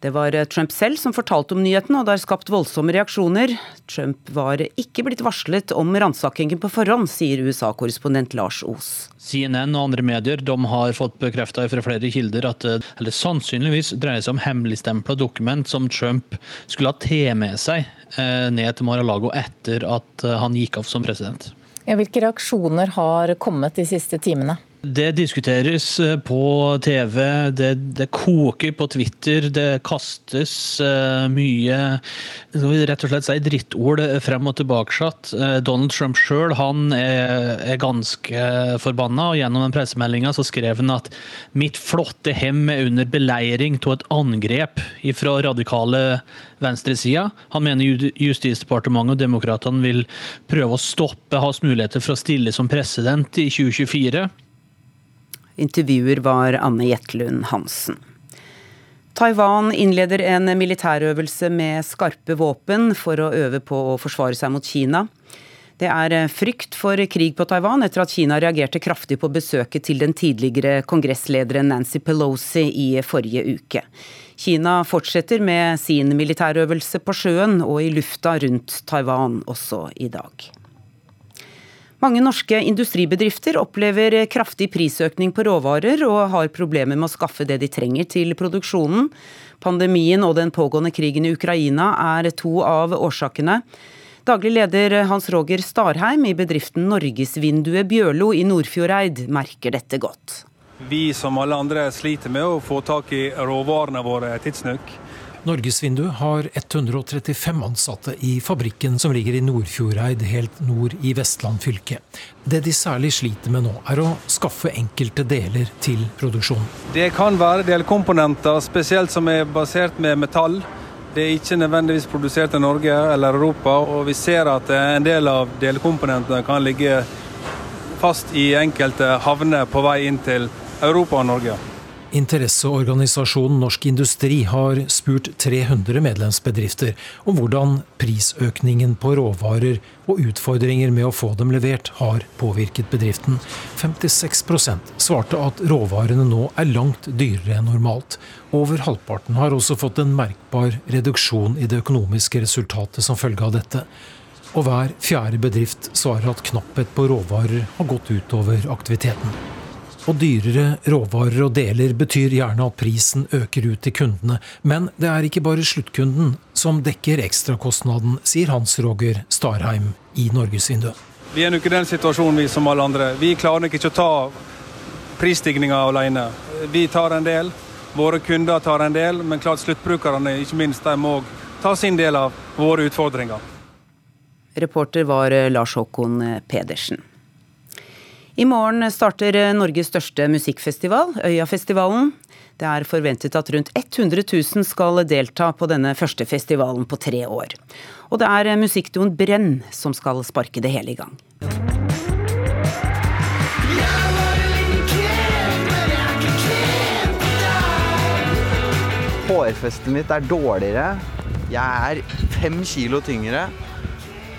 Det var Trump selv som fortalte om nyheten, og det har skapt voldsomme reaksjoner. Trump var ikke blitt varslet om ransakingen på forhånd, sier USA-korrespondent Lars Os. CNN og andre medier har fått bekrefta fra flere kilder at det sannsynligvis dreier seg om hemmeligstempla dokument som Trump skulle ha tatt med seg eh, ned til Mar-a-Lago etter at eh, han gikk av som president. Hvilke reaksjoner har kommet de siste timene? Det diskuteres eh, på TV, det, det, koker på Twitter, det kastes uh, mye rett og slett si drittord frem og tilbake. Uh, Donald Trump sjøl er, er, ganske forbanna, og gjennom den pressemeldinga skrev han at mitt flotte hem er under beleiring av et angrep fra radikale venstresida. Han mener Justisdepartementet og demokratene vil prøve å stoppe hans muligheter for å stille som president i 2024. Intervjuer var Anne Jetlund Hansen. Taiwan innleder en militærøvelse med skarpe våpen for å øve på å forsvare seg mot Kina. Det er frykt for krig på Taiwan etter at Kina reagerte kraftig på besøket til den tidligere kongresslederen Nancy Pelosi i forrige uke. Kina fortsetter med sin militærøvelse på sjøen og i lufta rundt Taiwan også i dag. Mange norske industribedrifter opplever kraftig prisøkning på råvarer og har problemer med å skaffe det de trenger til produksjonen. Pandemien og den pågående krigen i Ukraina er to av årsakene. Daglig leder Hans Roger Starheim i bedriften Norgesvinduet Bjørlo i Nordfjordeid merker dette godt. Vi som alle andre sliter med å få tak i råvarene våre tidsnok. Norgesvindu har 135 ansatte i fabrikken som ligger i Nordfjordeid, helt nord i Vestland fylke. Det de særlig sliter med nå, er å skaffe enkelte deler til produksjonen. Det kan være delkomponenter, spesielt som er basert med metall. Det er ikke nødvendigvis produsert i Norge eller Europa, og vi ser at en del av delkomponentene kan ligge fast i enkelte havner på vei inn til Europa og Norge. Interesseorganisasjonen Norsk Industri har spurt 300 medlemsbedrifter om hvordan prisøkningen på råvarer og utfordringer med å få dem levert har påvirket bedriften. 56% svarte at råvarene nå er langt dyrere enn normalt. Over halvparten har også fått en merkbar reduksjon i det økonomiske resultatet som følge av dette. Og hver fjerde bedrift svarer at knapphet på råvarer har gått utover aktiviteten. Og dyrere råvarer og deler betyr gjerne at prisen øker ut til kundene. Men det er ikke bare sluttkunden som dekker ekstrakostnaden, sier Hans Roger Starheim i Norgesvinduet. Vi er nok i den situasjonen vi som alle andre. Vi klarer nok ikke å ta prisstigninga alene. Vi tar en del, våre kunder tar en del, men klart sluttbrukerne ikke minst, de må ta sin del av våre utfordringer. Reporter var Lars Håkon Pedersen. I morgen starter Norges største musikkfestival, Øyafestivalen. Det er forventet at rundt 100 000 skal delta på denne første festivalen på tre år. Og det er musikkduoen Brenn som skal sparke det hele i gang. Hårfestet mitt er dårligere. Jeg er fem kilo tyngre.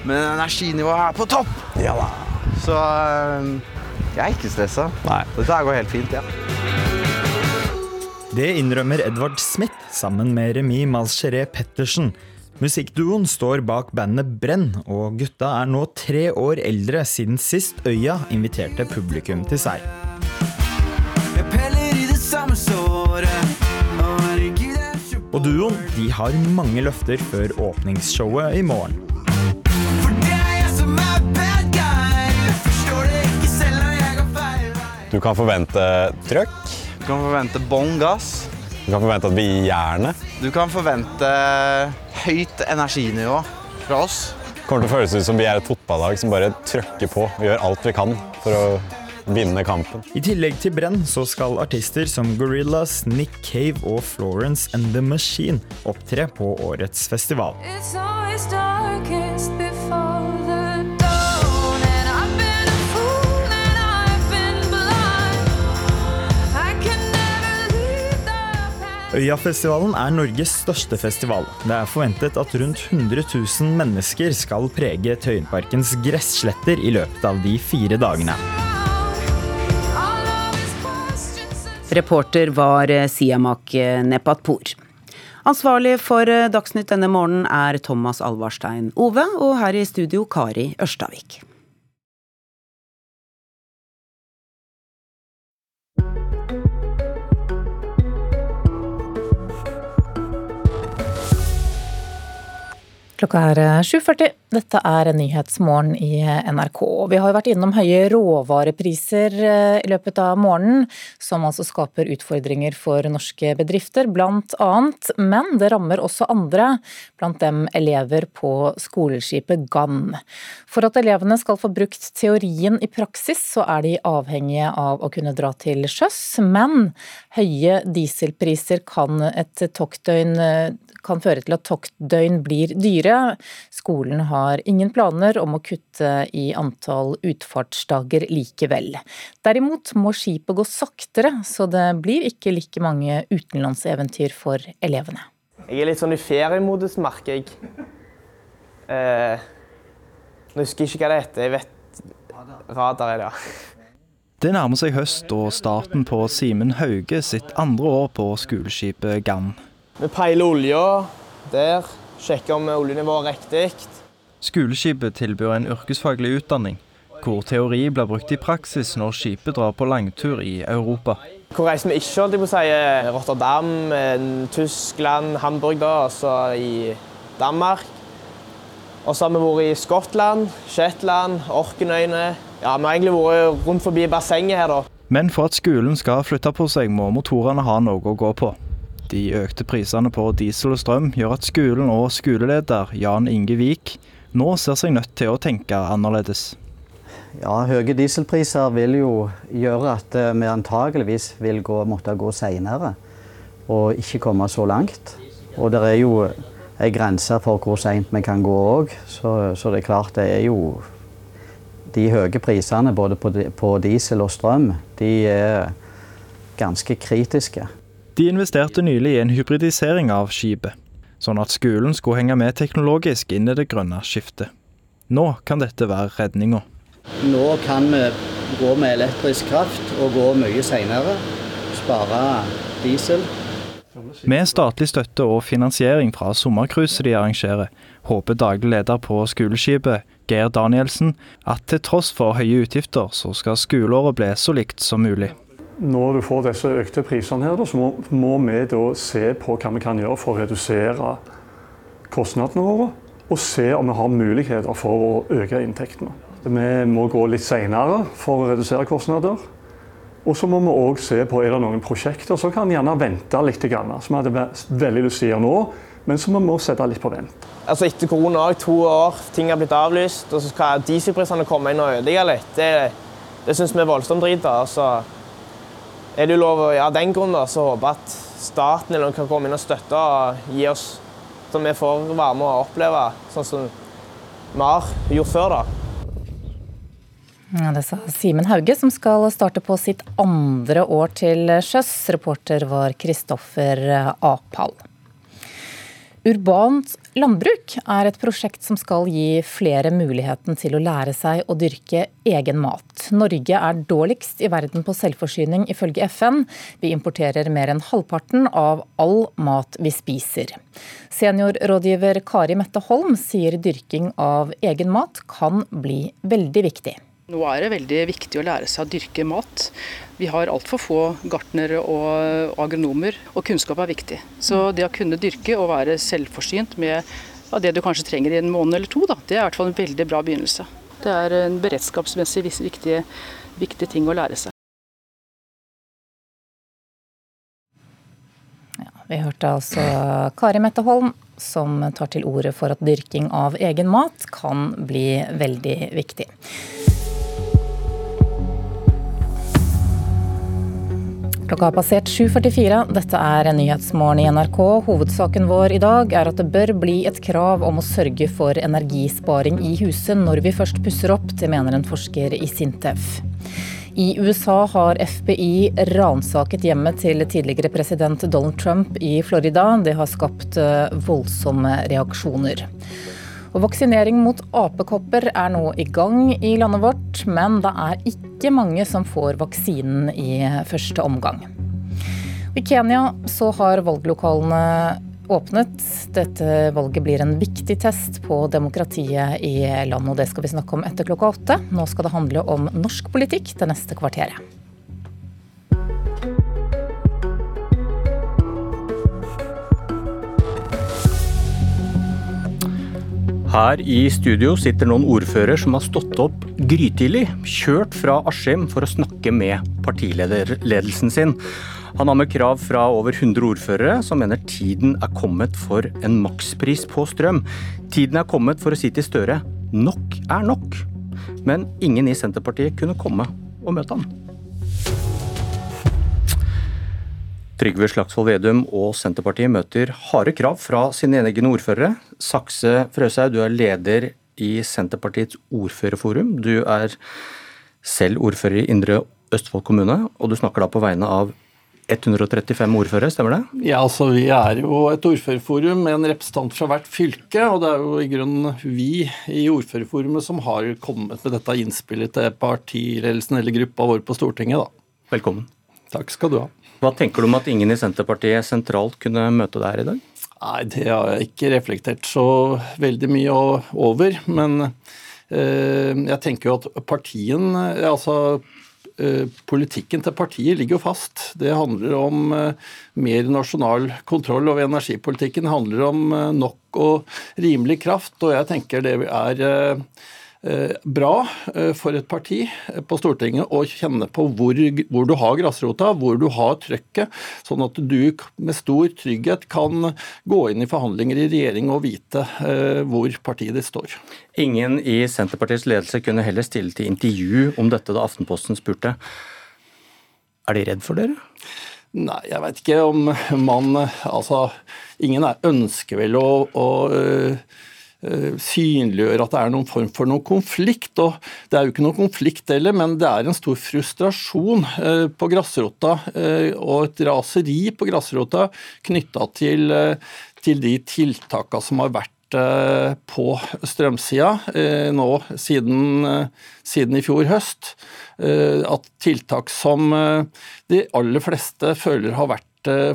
Men energinivået er på topp! Ja da. Så jeg er ikke stressa. Dette går helt fint, ja. Det innrømmer Edvard Smith sammen med Remi Malcheré Pettersen. Musikkduoen står bak bandet Brenn, og gutta er nå tre år eldre siden sist Øya inviterte publikum til seg. Og duoen de har mange løfter før åpningsshowet i morgen. Du kan forvente trøkk. Du kan forvente bånn gass. Du kan forvente at vi gir jernet. Du kan forvente høyt energinivå fra oss. Det kommer til å føles ut som vi er et fotballag som bare trøkker på og gjør alt vi kan for å vinne kampen. I tillegg til Brenn så skal artister som Gorillas, Nick Cave og Florence and The Machine opptre på årets festival. Øyafestivalen er Norges største festival. Det er forventet at rundt 100 000 mennesker skal prege Tøyenparkens gressletter i løpet av de fire dagene. Reporter var Siamak Nepatpour. Ansvarlig for Dagsnytt denne morgenen er Thomas Alvarstein Ove, og her i studio Kari Ørstavik. Klokka er 7.40. Dette er Nyhetsmorgen i NRK. Vi har jo vært innom høye råvarepriser eh, i løpet av morgenen, som altså skaper utfordringer for norske bedrifter, blant annet. Men det rammer også andre, blant dem elever på skoleskipet Gann. For at elevene skal få brukt teorien i praksis, så er de avhengige av å kunne dra til sjøs. Men høye dieselpriser kan et toktdøgn kan føre til at toktdøgn blir dyre. Skolen har ingen planer om å kutte i antall utfartsdager likevel. Derimot må skipet gå saktere, så det blir ikke like mange utenlandseventyr for elevene. Jeg er litt sånn i feriemodus, merker jeg. Eh, nå husker ikke hva det heter. Jeg vet radar er det, ja. Det nærmer seg høst og starten på Simen Hauge sitt andre år på skoleskipet Gann. Vi peiler olja der, sjekker om oljenivået er riktig. Skoleskipet tilbyr en yrkesfaglig utdanning, hvor teori blir brukt i praksis når skipet drar på langtur i Europa. Hvor reiser vi ikke, holdt jeg på å si. Rotterdam, Tyskland, Hamburg da, altså i Danmark. Og så har vi vært i Skottland, Shetland, Orkenøyene. Ja, Vi har egentlig vært rundt forbi bassenget her, da. Men for at skolen skal flytte på seg, må motorene ha noe å gå på. De økte prisene på diesel og strøm gjør at skolen og skoleleder Jan Inge Vik nå ser seg nødt til å tenke annerledes. Ja, Høye dieselpriser vil jo gjøre at eh, vi antageligvis vil gå, måtte gå senere og ikke komme så langt. Og det er jo en grense for hvor seint vi kan gå òg, så, så, det er klart det er jo De høye prisene både på, på diesel og strøm de er ganske kritiske. De investerte nylig i en hybridisering av skipet, sånn at skolen skulle henge med teknologisk inn i det grønne skiftet. Nå kan dette være redninga. Nå kan vi gå med elektrisk kraft og gå mye senere. Spare diesel. Med statlig støtte og finansiering fra sommercruiset de arrangerer, håper daglig leder på skoleskipet, Geir Danielsen, at til tross for høye utgifter, så skal skoleåret bli så likt som mulig. Når du får disse økte prisene, her, så må, må vi da se på hva vi kan gjøre for å redusere kostnadene våre, og se om vi har muligheter for å øke inntektene. Vi må gå litt senere for å redusere kostnader. Og så må vi òg se på er det noen prosjekter som kan gjerne vente litt, som vi hadde veldig lyst til å gjøre nå, men som vi må sette litt på vent. Altså Etter korona òg, to år, ting har blitt avlyst, og så skal dieselprisene komme inn og ødelegge litt. Det, det syns vi er voldsomt drit. Så er det lov å gjøre den grunn, da, så at staten eller noen kan komme inn og støtte og gi oss så vi får være med og oppleve sånn som vi har gjort før. da. Ja, det sa Simen Hauge, som skal starte på sitt andre år til sjøs. Reporter var Kristoffer Apal. Urbant landbruk er et prosjekt som skal gi flere muligheten til å lære seg å dyrke egen mat. Norge er dårligst i verden på selvforsyning ifølge FN. Vi importerer mer enn halvparten av all mat vi spiser. Seniorrådgiver Kari Mette Holm sier dyrking av egen mat kan bli veldig viktig. Nå er det veldig viktig å lære seg å dyrke mat. Vi har altfor få gartnere og agronomer, og kunnskap er viktig. Så det å kunne dyrke og være selvforsynt med det du kanskje trenger i en måned eller to, da, det er i hvert fall en veldig bra begynnelse. Det er en beredskapsmessig viktig, viktig ting å lære seg. Ja, vi hørte altså Kari Mette Holm som tar til orde for at dyrking av egen mat kan bli veldig viktig. Klokka har passert 7.44. Dette er Nyhetsmorgen i NRK. Hovedsaken vår i dag er at det bør bli et krav om å sørge for energisparing i huset når vi først pusser opp. Det mener en forsker i Sintef. I USA har FBI ransaket hjemmet til tidligere president Donald Trump i Florida. Det har skapt eh, voldsomme reaksjoner. Og vaksinering mot apekopper er nå i gang i landet vårt, men det er ikke mange som får vaksinen i første omgang. I Kenya så har valglokalene åpnet. Dette valget blir en viktig test på demokratiet i landet, og det skal vi snakke om etter klokka åtte. Nå skal det handle om norsk politikk det neste kvarteret. Her i studio sitter noen ordfører som har stått opp grytidlig, kjørt fra Askim for å snakke med partilederledelsen sin. Han har med krav fra over 100 ordførere som mener tiden er kommet for en makspris på strøm. Tiden er kommet for å si til Støre nok er nok. Men ingen i Senterpartiet kunne komme og møte han. Trygve Slagsvold Vedum og Senterpartiet møter harde krav fra sine egne ordførere. Sakse Frøshaug, du er leder i Senterpartiets ordførerforum. Du er selv ordfører i Indre Østfold kommune, og du snakker da på vegne av 135 ordførere, stemmer det? Ja, altså Vi er jo et ordførerforum med en representant fra hvert fylke. Og det er jo i grunnen vi i ordførerforumet som har kommet med dette innspillet til partiledelsen eller gruppa vår på Stortinget. da. Velkommen. Takk skal du ha. Hva tenker du om at ingen i Senterpartiet sentralt kunne møte deg her i dag? Nei, det har jeg ikke reflektert så veldig mye over. Men eh, jeg tenker jo at partien Altså eh, politikken til partiet ligger jo fast. Det handler om eh, mer nasjonal kontroll over energipolitikken. Det handler om nok og rimelig kraft. Og jeg tenker det er bra eh, for et parti eh, på Stortinget å kjenne på hvor, hvor, du har grasrota, hvor du har trøkket, sånn at du med stor trygghet kan gå inn i forhandlinger i regjering og vite hvor partiet ditt står. Ingen i Senterpartiets ledelse kunne heller stille til intervju om dette da Aftenposten spurte. Er de redd for dere? Nei, jeg vet ikke om man Altså, ingen ønsker vel å, å Eh, synliggjøre at det er noen form for noen konflikt. og Det er jo ikke noen konflikt heller, men det er en stor frustrasjon eh, på grasrota eh, og et raseri på grasrota knytta til, til de tiltakene som har vært på strømsida nå siden, siden, i fjor høst. At tiltak som de aller fleste føler har vært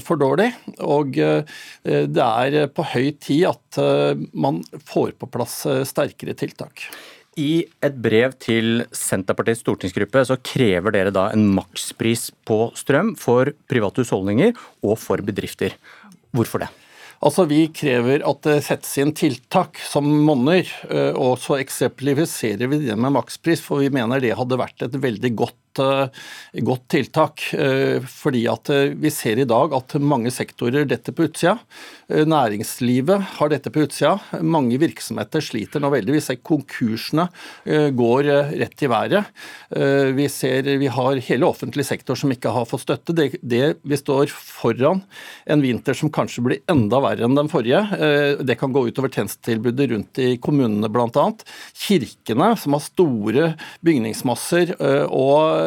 for dårlig. Og eh, det er på høy tid at eh, man får på plass sterkere tiltak. I et brev til Senterpartiets stortingsgruppe så krever dere da en makspris på strøm for private husholdninger og for bedrifter. Hvorfor det? Altså, Vi krever at det settes inn tiltak som monner, og så eksemplifiserer vi det med makspris, for vi mener det hadde vært et veldig godt Eh, godt tiltak. Eh, fordi at eh, vi ser i dag at mange sektorer detter på utsida. Næringslivet har dette på utsida. Mange virksomheter sliter nå veldig. Vi ser konkursene går rett i været. Vi ser vi har hele offentlig sektor som ikke har fått støtte. Det, det, vi står foran en vinter som kanskje blir enda verre enn den forrige. Det kan gå utover tjenestetilbudet rundt i kommunene bl.a. Kirkene, som har store bygningsmasser og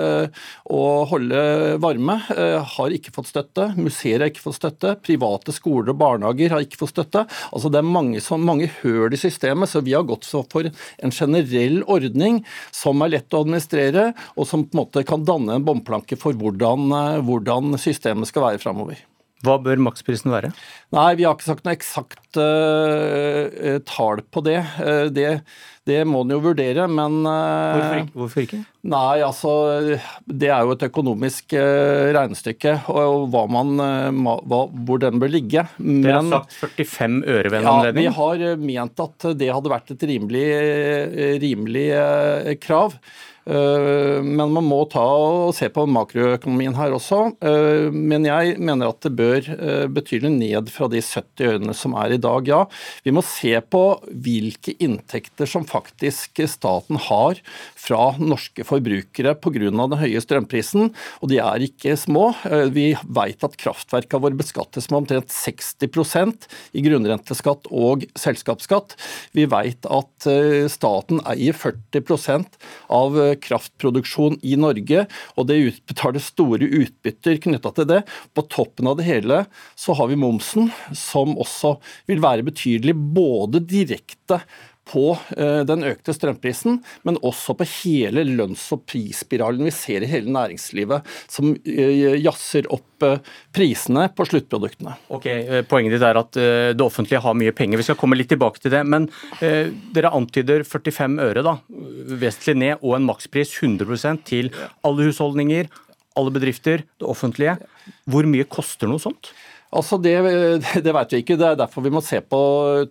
å holde varme, eh, har ikke fått støtte. Museer har ikke fått støtte. Private skoler og barnehager har ikke fått støtte. Altså Det er mange, så mange høl i systemet, så vi har gått for en generell ordning som er lett å administrere, og som på en måte kan danne en bomplanke for hvordan, eh, hvordan systemet skal være framover. Hva bør maksprisen være? Nei, Vi har ikke sagt noe eksakt uh, tall på det. Uh, det. det. må en jo vurdere, men uh, Hvorfor ikke? Hvorfor ikke? Nei, altså Det er jo et økonomisk regnestykke, og, hva man, hva, hvor den bør ligge. Men, Dere har sagt 45 øre ved en ja, anledning? Vi har ment at det hadde vært et rimelig, rimelig krav. Eh, men man må ta og se på makroøkonomien her også. Eh, men jeg mener at det bør eh, betydelig ned fra de 70 ørene som er i dag, ja. Vi må se på hvilke inntekter som faktisk staten har fra norske forbrukere pga. den høye strømprisen, og de er ikke små. Vi vet at kraftverka våre beskattes med omtrent 60% i grunnrenteskatt og selskapsskatt. Vi vet at staten eier 40% av kraftproduksjon i Norge, og det utbetales store utbytter knytta til det. På toppen av det hele så har vi momsen, som også vil være betydelig både direkte på eh, den økte strømprisen, men også på hele lønns- og prisspiralen vi ser i hele næringslivet, som eh, jazzer opp eh, prisene på sluttproduktene. Ok, Poenget ditt er at det offentlige har mye penger. Vi skal komme litt tilbake til det. Men dere antyder 45 øre, da, vesentlig ned, og en makspris 100% til alle husholdninger, alle bedrifter, det offentlige. Hvor mye koster noe sånt? Altså det, det vet vi ikke. Det er derfor vi må se på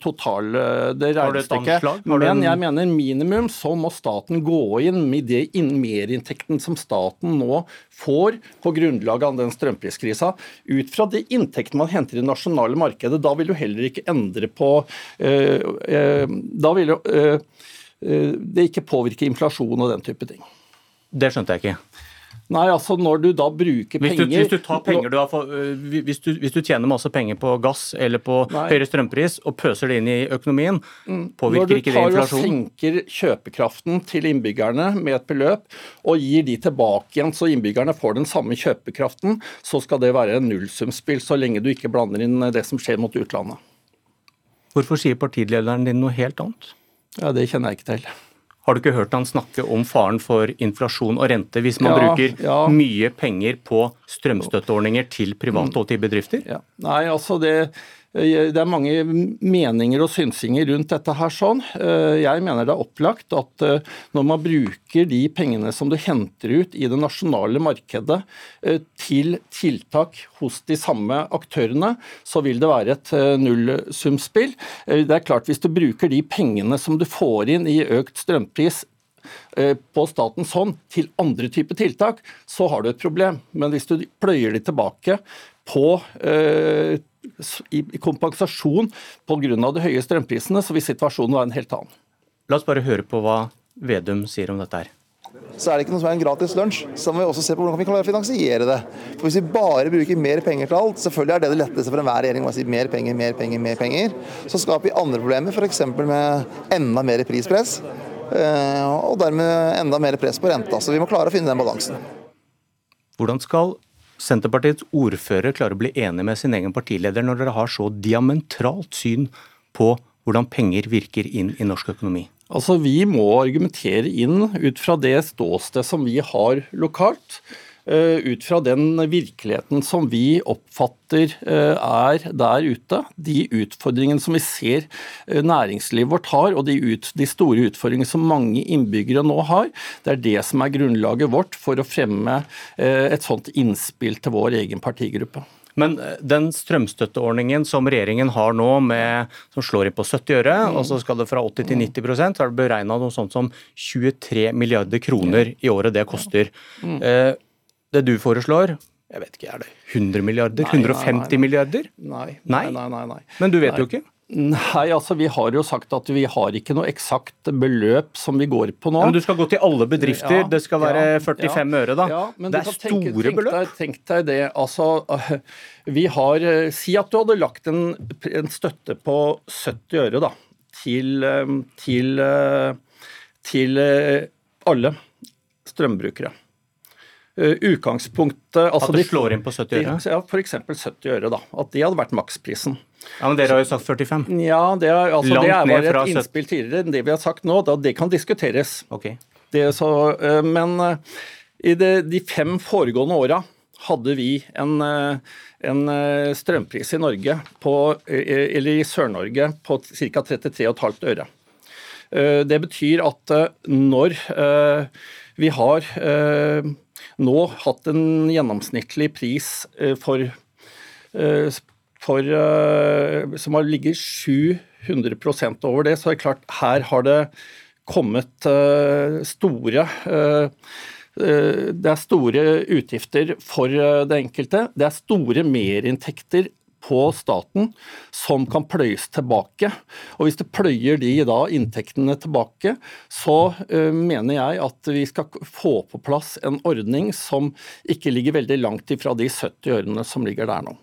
total, det regnestykket. Men jeg mener minimum så må staten gå inn med det merinntekten som staten nå får på grunnlag av den strømpriskrisa, ut fra de inntektene man henter i det nasjonale markedet. Da vil du heller ikke endre på øh, øh, Da vil jo øh, det ikke påvirke inflasjon og den type ting. Det skjønte jeg ikke. Nei, altså når du da bruker hvis du, penger hvis du, tar penger du for, hvis, du, hvis du, tjener masse penger på gass eller på nei. høyere strømpris og pøser det inn i økonomien, mm. påvirker ikke det inflasjonen? Når du tar og senker kjøpekraften til innbyggerne med et beløp og gir de tilbake igjen så innbyggerne får den samme kjøpekraften, så skal det være en nullsumspill så lenge du ikke blander inn det som skjer mot utlandet. Hvorfor sier partilederen din noe helt annet? Ja, Det kjenner jeg ikke til. Har du ikke hørt han snakke om faren for inflasjon og rente hvis man ja, bruker ja. mye penger på strømstøtteordninger til private og til bedrifter? Ja. Nei, altså det, det er mange meninger og synsinger rundt dette her sånn. Eh, jeg mener det er opplagt at eh, når man bruker de pengene som du henter ut i det nasjonale markedet til tiltak hos de samme aktørene, så vil det være et nullsumspill. Det er klart Hvis du bruker de pengene som du får inn i økt strømpris på statens hånd til andre typer tiltak, så har du et problem. Men hvis du pløyer de tilbake på i kompensasjon pga. de høye strømprisene, så vil situasjonen være en helt annen. La oss bare høre på hva Vedum sier om dette her. så er det ikke noe som er en gratis lunsj. Så må vi også se på hvordan vi kan finansiere det. For Hvis vi bare bruker mer penger til alt, selvfølgelig er det det letteste for enhver regjering å si mer penger, mer penger, mer penger, så skaper vi andre problemer, f.eks. med enda mer prispress. Eh, og dermed enda mer press på renta. Så vi må klare å finne den balansen. Hvordan skal Senterpartiets ordfører klarer å bli enig med sin egen partileder når dere har så diametralt syn på hvordan penger virker inn i norsk økonomi? Altså, Vi må argumentere inn ut fra det ståstedet som vi har lokalt. Eh, ut fra den virkeligheten som vi oppfatter eh, er der ute. De utfordringene som vi ser eh, næringslivet vårt har, og de, ut, de store utfordringene som mange innbyggere nå har. Det er det som er grunnlaget vårt for å fremme et sånt innspill til vår egen partigruppe. Men den strømstøtteordningen som regjeringen har nå, med, som slår inn på 70 øre, mm. og så skal det fra 80 til 90 så er det beregna noe sånt som 23 milliarder kroner i året det koster. Mm. Eh, det du foreslår, jeg vet ikke, er det 100 milliarder? Nei, 150 nei, nei, milliarder? Nei, nei, nei. Men du vet jo ikke? Nei, altså vi har jo sagt at vi har ikke noe eksakt beløp som vi går på nå. Men du skal gå til alle bedrifter, ja, det skal være ja, 45 ja, øre da. det er store tenke, tenk beløp. Deg, tenk deg det, altså vi har eh, Si at du hadde lagt en, en støtte på 70 øre da, til, eh, til, til alle strømbrukere. Eh, utgangspunktet altså At det slår inn på 70 øre? Ja, f.eks. 70 øre. da, At det hadde vært maksprisen. Ja, Men dere har jo sagt 45? Ja, det er, altså, det er bare et innspill tidligere enn det vi har sagt nå. Da, det kan diskuteres. Okay. Det, så, eh, men eh, i det, de fem foregående åra hadde vi en, en, strømpris i Norge på, eller i Sør-Norge på ca. 33,5 øre. Det betyr at når vi har nå hatt en gjennomsnittlig pris eh, for, eh, for eh, som har ligget 700% over det, så er klart her har det kommet store det er store utgifter for det enkelte. Det er store merinntekter på staten som kan pløyes tilbake. Og Hvis det pløyer de da inntektene tilbake, så uh, mener jeg at vi skal få på plass en ordning som ikke ligger veldig langt ifra de 70 ørene som ligger der nå.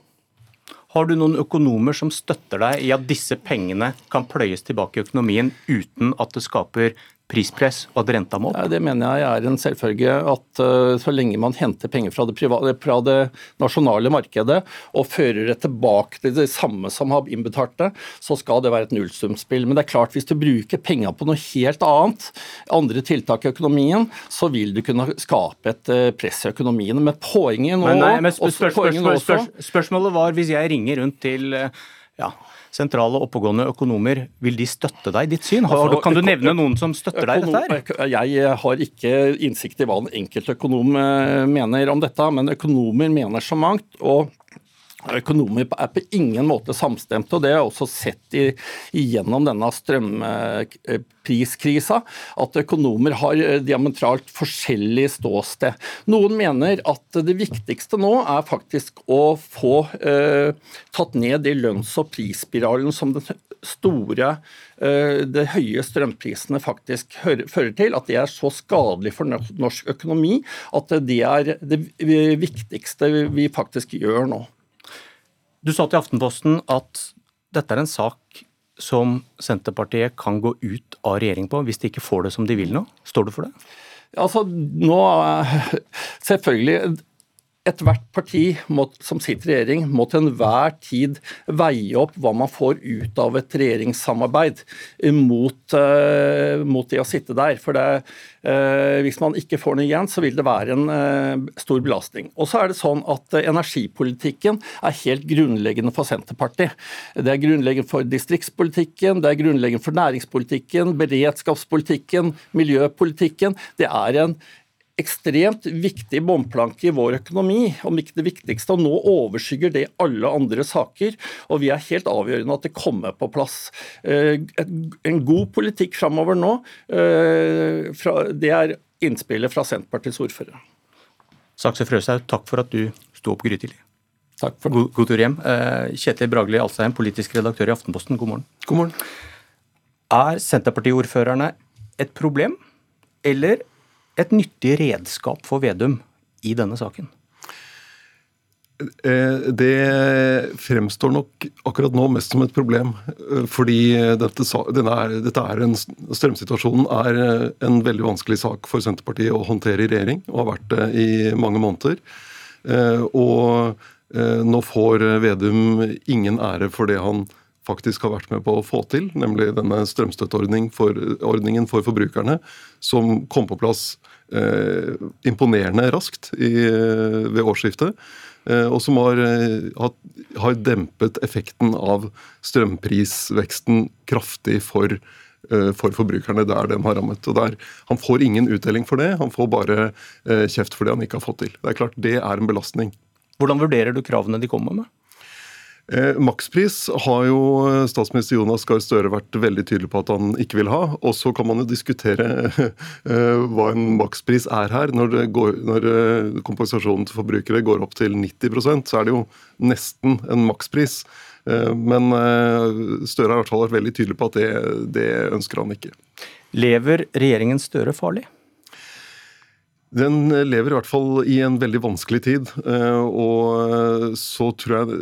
Har du noen økonomer som støtter deg i at disse pengene kan pløyes tilbake i økonomien uten at det skaper prispress og at renta må opp? det mener jeg er en selvfølge. At uh, så lenge man henter penger fra det, private, fra det, nasjonale markedet og fører det tilbake til det samme som har innbetalt det, så skal det være et nullsumspill. Men det er klart, hvis du bruker penger på noe helt annet, andre tiltak i økonomien, så vil du kunne skape et uh, press i økonomien. Men poenget nå, men nei, men spør, spør, spør, Spørsmålet var hvis jeg ringer rundt til uh, ja, sentrale oppegående økonomer, vil de støtte deg i ditt syn? Har, kan du nevne noen som støtter deg i dette? her? Jeg har ikke innsikt i hva en enkeltøkonom eh, mener om dette, men økonomer mener så mangt. og Økonomer er på ingen måte samstemte, og det har jeg også sett i, gjennom denne strømpriskrisa. At økonomer har eh, diametralt forskjellig ståsted. Noen mener at det viktigste nå er faktisk å få eh, tatt ned de lønns- og prisspiralen som den store, eh, de høye strømprisene faktisk fører til. At det er så skadelig for norsk økonomi at det er det viktigste vi faktisk gjør nå. Du sa til Aftenposten at dette er en sak som Senterpartiet kan gå ut av regjering på hvis de ikke får det som de vil nå. Står du for det? Altså, nå, Selvfølgelig ethvert parti må, som sitter i regjering, må til enhver tid veie opp hva man får ut av et regjeringssamarbeid mot, uh, mot det å sitte der. For det, uh, hvis man ikke får noe igjen, så vil det være en uh, stor belastning. Og så er det sånn at Energipolitikken er helt grunnleggende for Senterpartiet. Det er grunnleggende for distriktspolitikken, det er grunnleggende for næringspolitikken, beredskapspolitikken, miljøpolitikken. Det er en ekstremt viktig bomplanke i vår økonomi, om ikke det viktigste. og Nå overskygger det alle andre saker, og vi er helt avgjørende at det kommer på plass. Eh, en god politikk framover nå, eh, det er innspillet fra Senterpartiets ordfører. Sakse Frøshaug, takk for at du sto opp grytidlig. Takk for God, god tur hjem. Eh, Kjetil Bragli Alstheim, politisk redaktør i Aftenposten, god morgen. God morgen. Er Senterpartiordførerne et problem, eller et nyttig redskap for Vedum i denne saken? Eh, det fremstår nok akkurat nå mest som et problem. Eh, fordi dette, er, dette er en, strømsituasjonen er eh, en veldig vanskelig sak for Senterpartiet å håndtere i regjering, og har vært det i mange måneder. Og nå får Vedum ingen ære for det han faktisk har vært med på å få til, nemlig denne strømstøtteordningen for, for forbrukerne, som kom på plass eh, imponerende raskt i, ved årsskiftet. Eh, og som har, eh, har, dempet effekten av strømprisveksten kraftig for, eh, for forbrukerne der den har rammet. Og der, Han får ingen utdeling for det, han får bare kjeft for det han ikke har fått til. Det er klart, det er en belastning. Hvordan vurderer du kravene de kommer med? Eh, makspris har jo statsminister Jonas Gahr Støre vært veldig tydelig på at han ikke vil ha. Og så kan man jo diskutere eh, hva en makspris er her. Når, går, når eh, kompensasjonen til forbrukere går opp til 90% så er det jo nesten en makspris. Men Støre har i hvert fall vært veldig tydelig på at det, det ønsker han ikke. Lever regjeringen Støre farlig? Den lever i hvert fall i en veldig vanskelig tid. Eh, og så tror jeg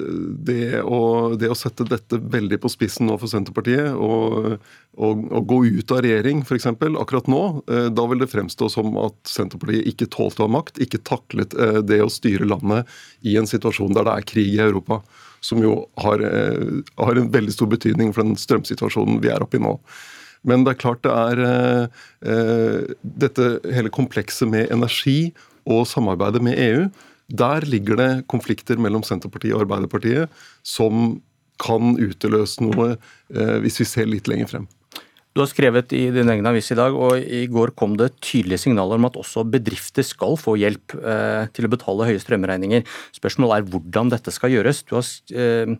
det å, det å sette dette veldig på spissen nå for Senterpartiet, og, og, og gå ut av regjering f.eks. akkurat nå, eh, da vil det fremstå som at Senterpartiet ikke tålte å ha makt, ikke taklet eh, det å styre landet i en situasjon der det er krig i Europa. Som jo har, har en veldig stor betydning for den strømsituasjonen vi er oppe i nå. Men det er klart det er eh, eh, dette hele komplekset med energi og samarbeidet med EU. Der ligger det konflikter mellom Senterpartiet og Arbeiderpartiet som kan utløse noe eh, hvis vi ser litt lenger frem. Du har skrevet i din egen avis i dag, og i går kom det tydelige signaler om at også bedrifter skal få hjelp eh, til å betale høye strømregninger. Spørsmålet er hvordan dette skal gjøres. Har, eh,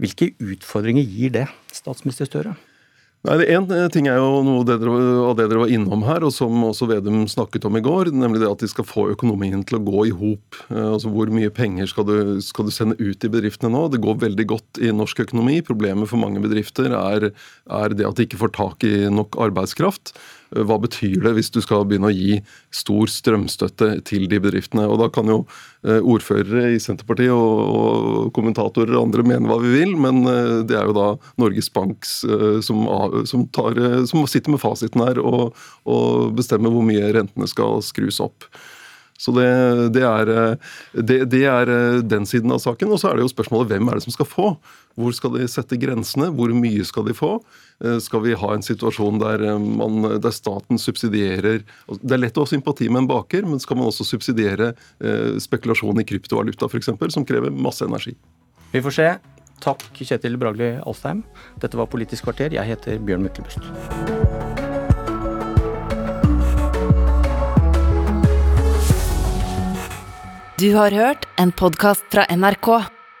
hvilke utfordringer gir det, statsminister Støre? Nei, det Én eh, ting er jo noe av det dere var innom her, og som også Vedum snakket om i går, nemlig det at de skal få økonomien til å gå i hop. Eh, altså, hvor mye penger skal du, skal du, sende ut i bedriftene nå? Det går veldig godt i norsk økonomi. Problemet for mange bedrifter er, er det at de ikke får tak i nok arbeidskraft. Eh, hva betyr det hvis du skal begynne å gi stor strømstøtte til de bedriftene? Og Da kan jo eh, ordførere i Senterpartiet og kommentatorer og andre mene hva vi vil, men eh, det er jo da Norges Bank som, som, tar, som sitter med fasiten her og, og bestemmer hvor mye rentene skal skrus opp. Så det, det, er, det, det, er, den siden av saken. Og så er det jo spørsmålet hvem er det som skal få? Hvor skal de sette grensene? Hvor mye skal de få? Eh, skal vi ha en situasjon der, eh, man, der staten subsidierer Det er lett å ha sympati med en baker, men skal man også subsidiere eh, spekulasjon i kryptovaluta f.eks., som krever masse energi? Vi får se. Takk, Kjetil Bragli Alstheim. Dette var Politisk kvarter. Jeg heter Bjørn Myklebust. Du har hørt en podkast fra NRK.